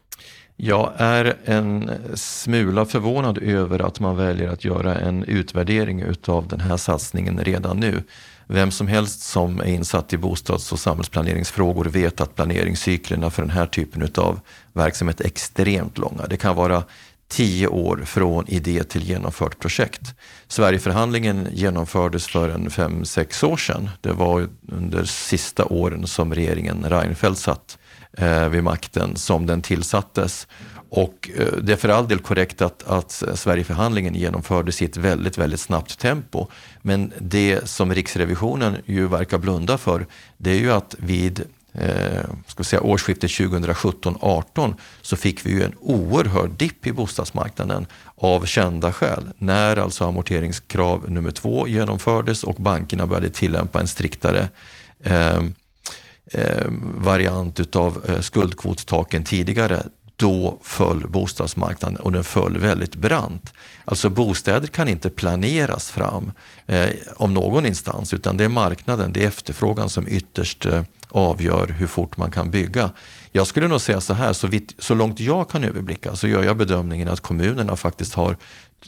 Jag är en smula förvånad över att man väljer att göra en utvärdering utav den här satsningen redan nu. Vem som helst som är insatt i bostads och samhällsplaneringsfrågor vet att planeringscyklerna för den här typen av verksamhet är extremt långa. Det kan vara tio år från idé till genomfört projekt. Sverigeförhandlingen genomfördes för en fem, sex år sedan. Det var under sista åren som regeringen Reinfeldt satt eh, vid makten som den tillsattes. Och eh, det är för all del korrekt att, att Sverigeförhandlingen genomfördes i ett väldigt, väldigt snabbt tempo. Men det som Riksrevisionen ju verkar blunda för, det är ju att vid eh, ska säga, årsskiftet 2017-18 så fick vi ju en oerhörd dipp i bostadsmarknaden av kända skäl. När alltså amorteringskrav nummer två genomfördes och bankerna började tillämpa en striktare eh, eh, variant utav eh, skuldkvotstaken tidigare, då föll bostadsmarknaden och den föll väldigt brant. Alltså bostäder kan inte planeras fram eh, om någon instans utan det är marknaden, det är efterfrågan som ytterst eh, avgör hur fort man kan bygga. Jag skulle nog säga så här, så, vitt, så långt jag kan överblicka så gör jag bedömningen att kommunerna faktiskt har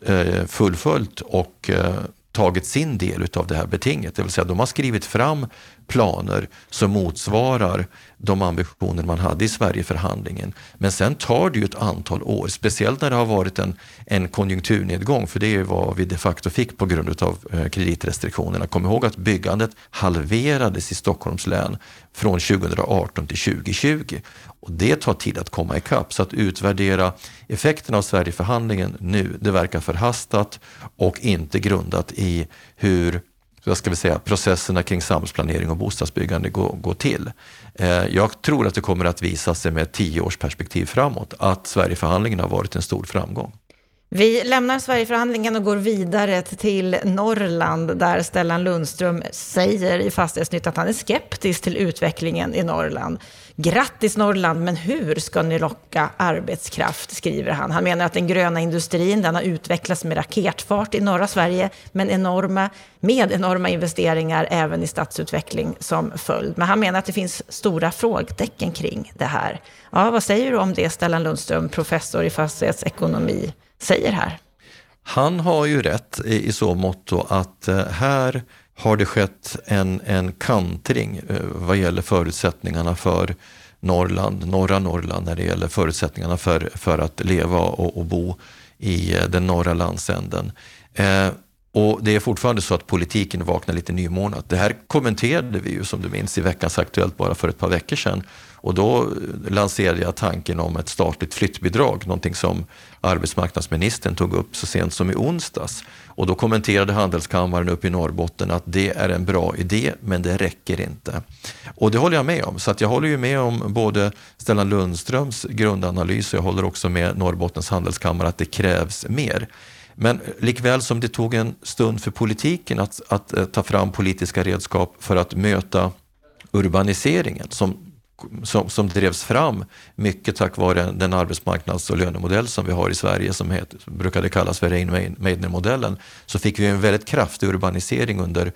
eh, fullföljt och eh, tagit sin del av det här betinget. Det vill säga de har skrivit fram planer som motsvarar de ambitioner man hade i Sverigeförhandlingen. Men sen tar det ju ett antal år, speciellt när det har varit en, en konjunkturnedgång, för det är vad vi de facto fick på grund av eh, kreditrestriktionerna. Kom ihåg att byggandet halverades i Stockholms län från 2018 till 2020. Och det tar tid att komma ikapp, så att utvärdera effekterna av Sverigeförhandlingen nu, det verkar förhastat och inte grundat i hur vad ska vi säga, processerna kring samhällsplanering och bostadsbyggande går, går till. Eh, jag tror att det kommer att visa sig med ett perspektiv framåt att Sverigeförhandlingen har varit en stor framgång. Vi lämnar Sverigeförhandlingen och går vidare till Norrland där Stellan Lundström säger i Fastighetsnytt att han är skeptisk till utvecklingen i Norrland. Grattis Norrland, men hur ska ni locka arbetskraft, skriver han. Han menar att den gröna industrin den har utvecklats med raketfart i norra Sverige, men enorma, med enorma investeringar även i stadsutveckling som följd. Men han menar att det finns stora frågetecken kring det här. Ja, vad säger du om det, Stellan Lundström, professor i fastighetsekonomi, säger här? Han har ju rätt i, i så mått att eh, här har det skett en, en kantring eh, vad gäller förutsättningarna för Norrland, norra Norrland när det gäller förutsättningarna för, för att leva och, och bo i eh, den norra landsänden. Eh, och det är fortfarande så att politiken vaknar lite nymornat. Det här kommenterade vi ju som du minns i veckans Aktuellt bara för ett par veckor sedan. Och då eh, lanserade jag tanken om ett statligt flyttbidrag, någonting som arbetsmarknadsministern tog upp så sent som i onsdags. Och då kommenterade Handelskammaren uppe i Norrbotten att det är en bra idé, men det räcker inte. Och det håller jag med om. Så att jag håller ju med om både Stellan Lundströms grundanalys och jag håller också med Norrbottens handelskammare att det krävs mer. Men likväl som det tog en stund för politiken att, att, eh, ta fram politiska redskap för att möta urbaniseringen som som, som drevs fram mycket tack vare den arbetsmarknads och lönemodell som vi har i Sverige som heter, brukade kallas för Rehn-Meidner-modellen, så fick vi en väldigt kraftig urbanisering under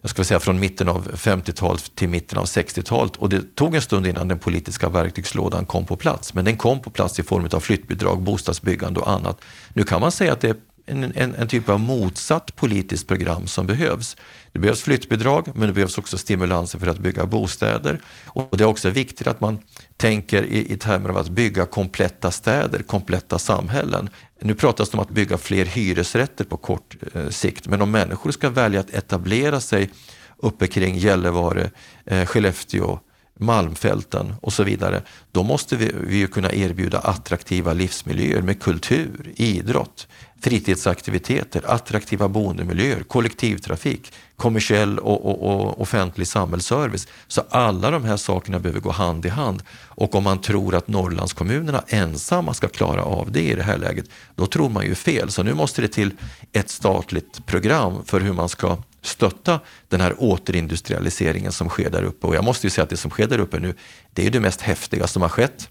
jag ska säga från mitten av 50-talet till mitten av 60-talet och det tog en stund innan den politiska verktygslådan kom på plats. Men den kom på plats i form av flyttbidrag, bostadsbyggande och annat. Nu kan man säga att det är en, en, en, typ av motsatt politiskt program som behövs. Det behövs flyttbidrag, men det behövs också stimulanser för att bygga bostäder. Och det är också viktigt att man tänker i, i termer av att bygga kompletta städer, kompletta samhällen. Nu pratas det om att bygga fler hyresrätter på kort eh, sikt, men om människor ska välja att etablera sig uppe kring Gällivare, eh, Skellefteå, Malmfälten och så vidare, då måste vi, vi kunna erbjuda attraktiva livsmiljöer med kultur, idrott, fritidsaktiviteter, attraktiva boendemiljöer, kollektivtrafik, kommersiell och, och, och, offentlig samhällsservice. Så alla de här sakerna behöver gå hand i hand. Och om man tror att Norrlandskommunerna ensamma ska klara av det i det här läget, då tror man ju fel. Så nu måste det till ett statligt program för hur man ska stötta den här återindustrialiseringen som sker där uppe. Och jag måste ju säga att det som sker där uppe nu, det är det mest häftiga som har skett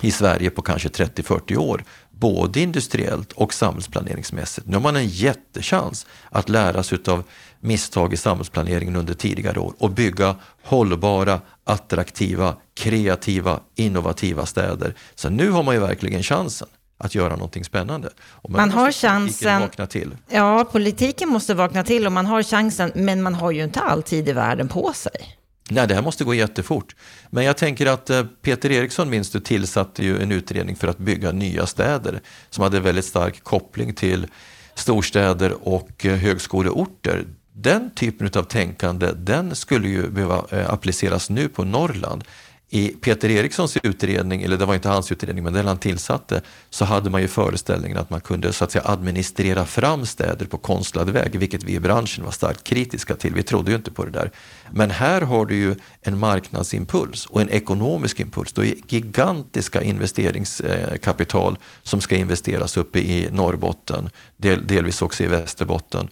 i Sverige på kanske 30-40 år. både industriellt och samhällsplaneringsmässigt. Nu har man en jättechans att lära sig av misstag i samhällsplaneringen under tidigare år och bygga hållbara, attraktiva, kreativa, innovativa städer. Så nu har man ju verkligen chansen att göra någonting spännande. Och man har chansen. Vakna till. Ja, politiken måste vakna till och man har chansen, men man har ju inte all tid i världen på sig. Nej, det här måste gå jättefort. Men jag tänker att eh, Peter Eriksson, minst du, tillsatte ju en utredning för att bygga nya städer som hade väldigt stark koppling till storstäder och eh, högskoleorter. Den typen av tänkande, den skulle ju behöva eh, appliceras nu på Norrland i Peter Erikssons utredning, eller det var inte hans utredning, men den han tillsatte, så hade man ju föreställningen att man kunde så att säga administrera fram städer på konstlad väg, vilket vi i branschen var starkt kritiska till. Vi trodde ju inte på det där. Men här har du ju en marknadsimpuls och en ekonomisk impuls. Det är gigantiska investeringskapital som ska investeras uppe i Norrbotten, del, delvis också i Västerbotten.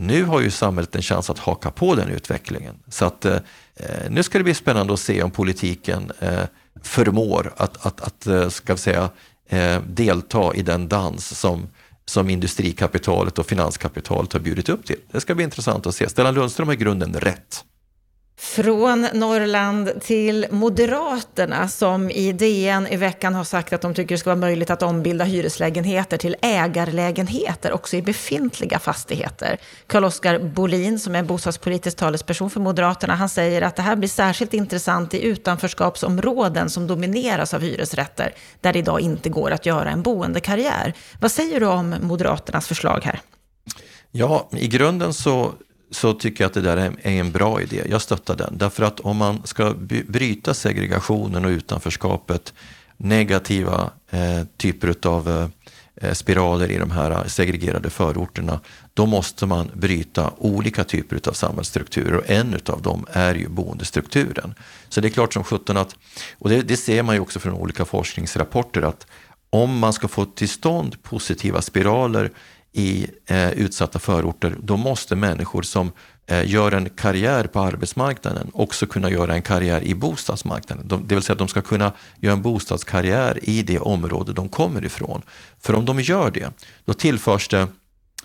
Nu har ju samhället en chans att haka på den utvecklingen. Så att eh, Eh, nu ska det bli spännande att se om politiken eh, förmår att, att, att eh, ska vi säga, eh, delta i den dans som, som industrikapitalet och finanskapitalet har bjudit upp till. Det ska bli intressant att se. Stellan Lundström har i grunden rätt. Från Norrland till Moderaterna som i DN i veckan har sagt att de tycker det ska vara möjligt att ombilda hyreslägenheter till ägarlägenheter också i befintliga fastigheter. Carl-Oskar Bolin som är bostadspolitisk talesperson för Moderaterna, han säger att det här blir särskilt intressant i utanförskapsområden som domineras av hyresrätter där det idag inte går att göra en boendekarriär. Vad säger du om Moderaternas förslag här? Ja, i grunden så så tycker jag att det där är en bra idé. Jag stöttar den. Därför att om man ska bryta segregationen och utanförskapet, negativa eh, typer av eh, eh spiraler i de här eh, segregerade förorterna, då måste man bryta olika typer av samhällsstrukturer och en av dem är ju boendestrukturen. Så det är klart som sjutton att, och det, det ser man ju också från olika forskningsrapporter, att om man ska få till stånd positiva spiraler i eh, utsatta förorter, då måste människor som eh, gör en karriär på arbetsmarknaden också kunna göra en karriär i bostadsmarknaden. De, det vill säga att de ska kunna göra en bostadskarriär i det område de kommer ifrån. För om de gör det, då tillförs det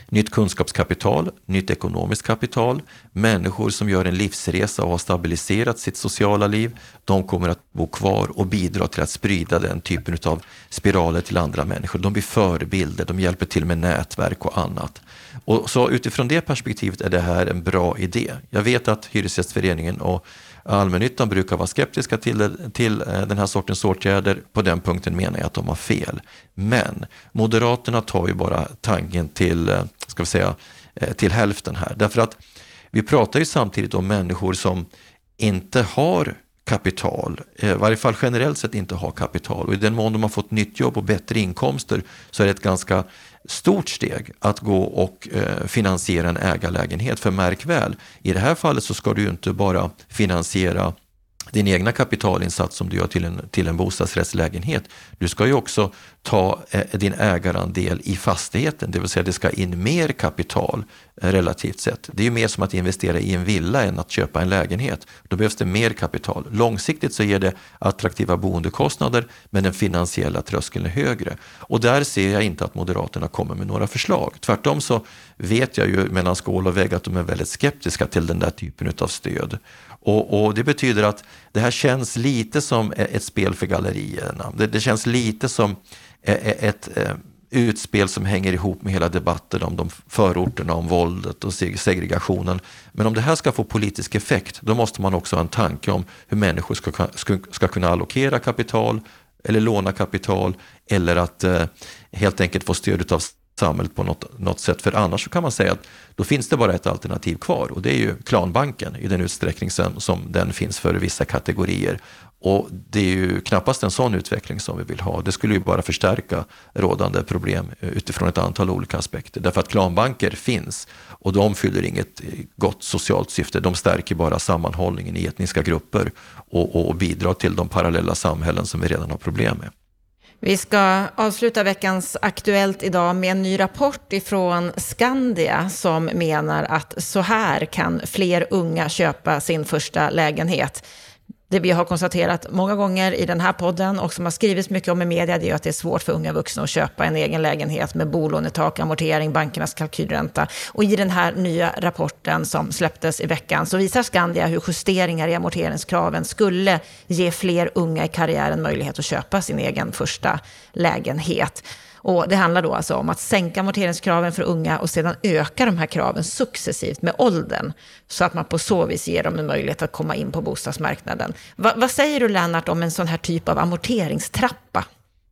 Nytt kunskapskapital, nytt ekonomiskt kapital, människor som gör en livsresa och har stabiliserat sitt sociala liv, de kommer att bo kvar och bidra till att sprida den typen av spiraler till andra människor. De blir förebilder, de hjälper till med nätverk och annat. Och så utifrån det perspektivet är det här en bra idé. Jag vet att Hyresgästföreningen och Allmännyttan brukar vara skeptiska till, till eh, den här sortens åtgärder. På den punkten menar jag att de har fel. Men Moderaterna tar ju bara tanken till, eh, ska vi säga, eh, till hälften här. Därför att vi pratar ju samtidigt om människor som inte har kapital, i varje fall generellt sett inte har kapital. Och i den mån de har fått nytt jobb och bättre inkomster så är det ett ganska stort steg att gå och eh, finansiera en ägarlägenhet. För märk väl, i det här fallet så ska du ju inte bara finansiera din egna kapitalinsats som du gör till en, till en bostadsrättslägenhet. Du ska ju också ta eh, din ägarandel i fastigheten, det vill säga det ska in mer kapital eh, relativt sett. Det är ju mer som att investera i en villa än att köpa en lägenhet. Då behövs det mer kapital. Långsiktigt så ger det attraktiva boendekostnader men den finansiella tröskeln är högre. Och där ser jag inte att Moderaterna kommer med några förslag. Tvärtom så vet jag ju mellan skål och vägg att de är väldigt skeptiska till den där typen av stöd. Och, och, det betyder att det här känns lite som ett spel för gallerierna. Det, det känns lite som ett, utspel som hänger ihop med hela debatten om de förorterna, om våldet och segregationen. Men om det här ska få politisk effekt, då måste man också ha en tanke om hur människor ska, ska, ska kunna allokera kapital eller låna kapital eller att eh, helt enkelt få stöd av samhället på något, något sätt. För annars så kan man säga att då finns det bara ett alternativ kvar och det är ju klanbanken i den utsträckning som, som den finns för vissa kategorier. Och det är ju knappast en sån utveckling som vi vill ha. Det skulle ju bara förstärka rådande problem utifrån ett antal olika aspekter. Därför att klanbanker finns och de fyller inget gott socialt syfte. De stärker bara sammanhållningen i etniska grupper och, och bidrar till de parallella samhällen som vi redan har problem med. Vi ska avsluta veckans Aktuellt idag med en ny rapport ifrån Skandia som menar att så här kan fler unga köpa sin första lägenhet. Det vi har konstaterat många gånger i den här podden och som har skrivits mycket om i media, det är att det är svårt för unga vuxna att köpa en egen lägenhet med bolånetak, amortering, bankernas kalkylränta. Och i den här nya rapporten som släpptes i veckan så visar Skandia hur justeringar i amorteringskraven skulle ge fler unga i karriären möjlighet att köpa sin egen första lägenhet. Och det handlar då alltså om att sänka amorteringskraven för unga och sedan öka de här kraven successivt med åldern. Så att man på så vis ger dem en möjlighet att komma in på bostadsmarknaden. Va, vad säger du Lennart om en sån här typ av amorteringstrappa?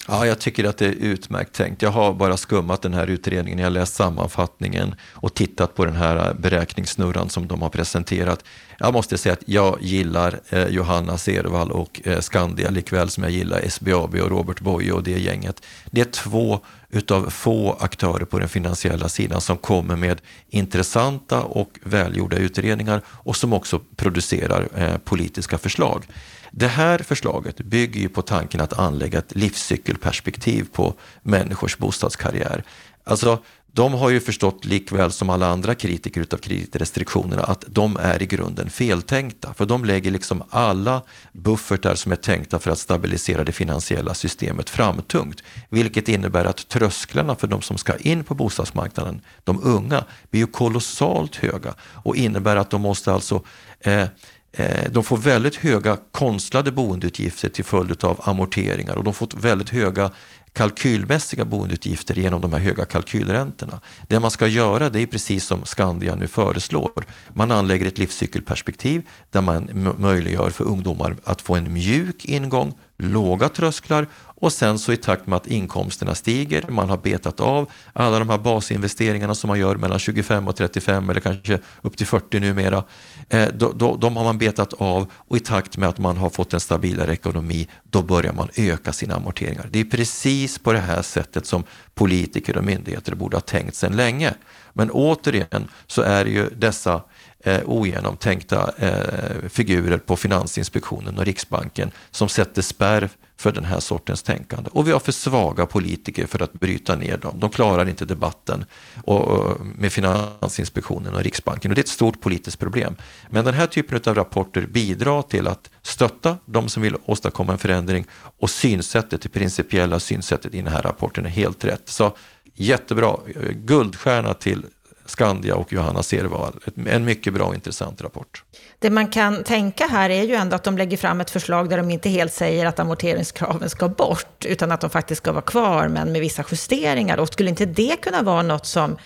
Ja, jag tycker att det är utmärkt tänkt. Jag har bara skummat den här utredningen, jag har läst sammanfattningen och tittat på den här beräkningssnurran som de har presenterat. Jag måste säga att jag gillar eh, Johanna Servall och eh, Skandia likväl som jag gillar SBAB och Robert Boye och det gänget. Det är två utav få aktörer på den finansiella sidan som kommer med intressanta och välgjorda utredningar och som också producerar eh, politiska förslag. Det här förslaget bygger ju på tanken att anlägga ett livscykelperspektiv på människors bostadskarriär. Alltså, de har ju förstått likväl som alla andra kritiker utav kreditrestriktionerna att de är i grunden feltänkta. För de lägger liksom alla buffertar som är tänkta för att stabilisera det finansiella systemet framtungt. Vilket innebär att trösklarna för de som ska in på bostadsmarknaden, de unga, blir ju kolossalt höga och innebär att de måste alltså eh, Eh, Eh, de får väldigt höga konstlade boendeutgifter till följd av amorteringar och de får väldigt höga kalkylmässiga boendeutgifter genom de här höga kalkylräntorna. Det man ska göra det är precis som Skandia nu föreslår. Man anlägger ett livscykelperspektiv där man möjliggör för ungdomar att få en mjuk ingång, låga trösklar och sen så i takt med att inkomsterna stiger, man har betat av alla de här basinvesteringarna som man gör mellan 25 och 35 eller kanske upp till 40 numera. Eh, då, då, de har man betat av och i takt med att man har fått en stabilare ekonomi, då börjar man öka sina amorteringar. Det är precis på det här sättet som politiker och myndigheter borde ha tänkt sedan länge. Men återigen så är det ju dessa eh, ogenomtänkta eh, figurer på Finansinspektionen och Riksbanken som sätter spärr för den här sortens tänkande. Och vi har för svaga politiker för att bryta ner dem. De klarar inte debatten och, och, med Finansinspektionen och Riksbanken och det är ett stort politiskt problem. Men den här typen av rapporter bidrar till att stötta de som vill åstadkomma en förändring och synsättet, det principiella synsättet i den här rapporten är helt rätt. Så jättebra, eh, guldstjärna till Skandia och Johanna Serval. En mycket bra och intressant rapport. Det man kan tänka här är ju ändå att de lägger fram ett förslag där de inte helt säger att amorteringskraven ska bort, utan att de faktiskt ska vara kvar, men med vissa justeringar. Och skulle inte det kunna vara något som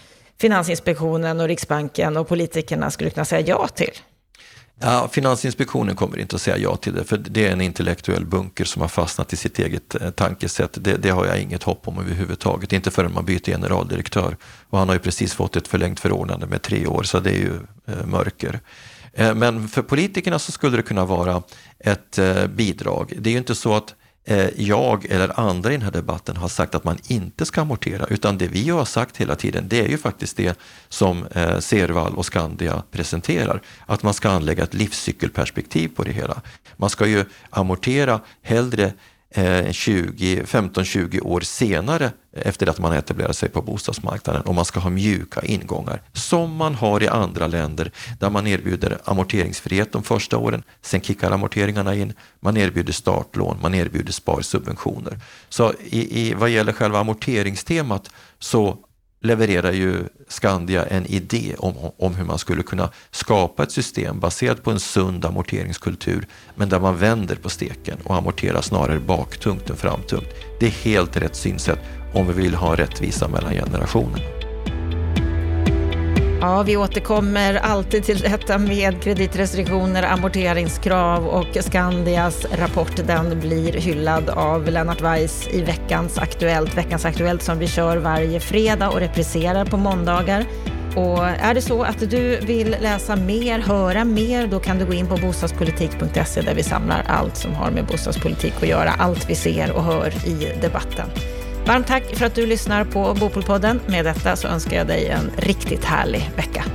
Finansinspektionen och Riksbanken och politikerna skulle kunna säga ja till? Ja, Finansinspektionen kommer inte att säga ja till det, för det är en intellektuell bunker som har fastnat i sitt eget eh, tankesätt. Det, det har jag inget hopp om överhuvudtaget, inte förrän man byter generaldirektör. Och han har ju precis fått ett förlängt förordnande med tre år, så det är ju eh, mörker. Eh, men för politikerna så skulle det kunna vara ett eh, bidrag. Det är ju inte så att Eh, jag eller andra i den här debatten har sagt att man inte ska amortera, utan det vi har sagt hela tiden, det är ju faktiskt det som eh, Serval och Skandia presenterar, att man ska anlägga ett livscykelperspektiv på det hela. Man ska ju amortera hellre Eh, 15-20 år senare efter att man etablerat sig på bostadsmarknaden och man ska ha mjuka ingångar som man har i andra länder där man erbjuder amorteringsfrihet de första åren. Sen kickar amorteringarna in. Man erbjuder startlån, man erbjuder sparsubventioner. Så i, i, vad gäller själva amorteringstemat så levererar ju Skandia en idé om, om hur man skulle kunna skapa ett system baserat på en sund amorteringskultur men där man vänder på steken och amorterar snarare baktungt än framtungt. Det är helt rätt synsätt om vi vill ha rättvisa mellan generationerna. Ja, vi återkommer alltid till detta med kreditrestriktioner, amorteringskrav och Skandias rapport. Den blir hyllad av Lennart Weiss i veckans Aktuellt. Veckans Aktuellt som vi kör varje fredag och repriserar på måndagar. Och är det så att du vill läsa mer, höra mer, då kan du gå in på bostadspolitik.se där vi samlar allt som har med bostadspolitik att göra, allt vi ser och hör i debatten. Varmt tack för att du lyssnar på Bopolpodden. Med detta så önskar jag dig en riktigt härlig vecka.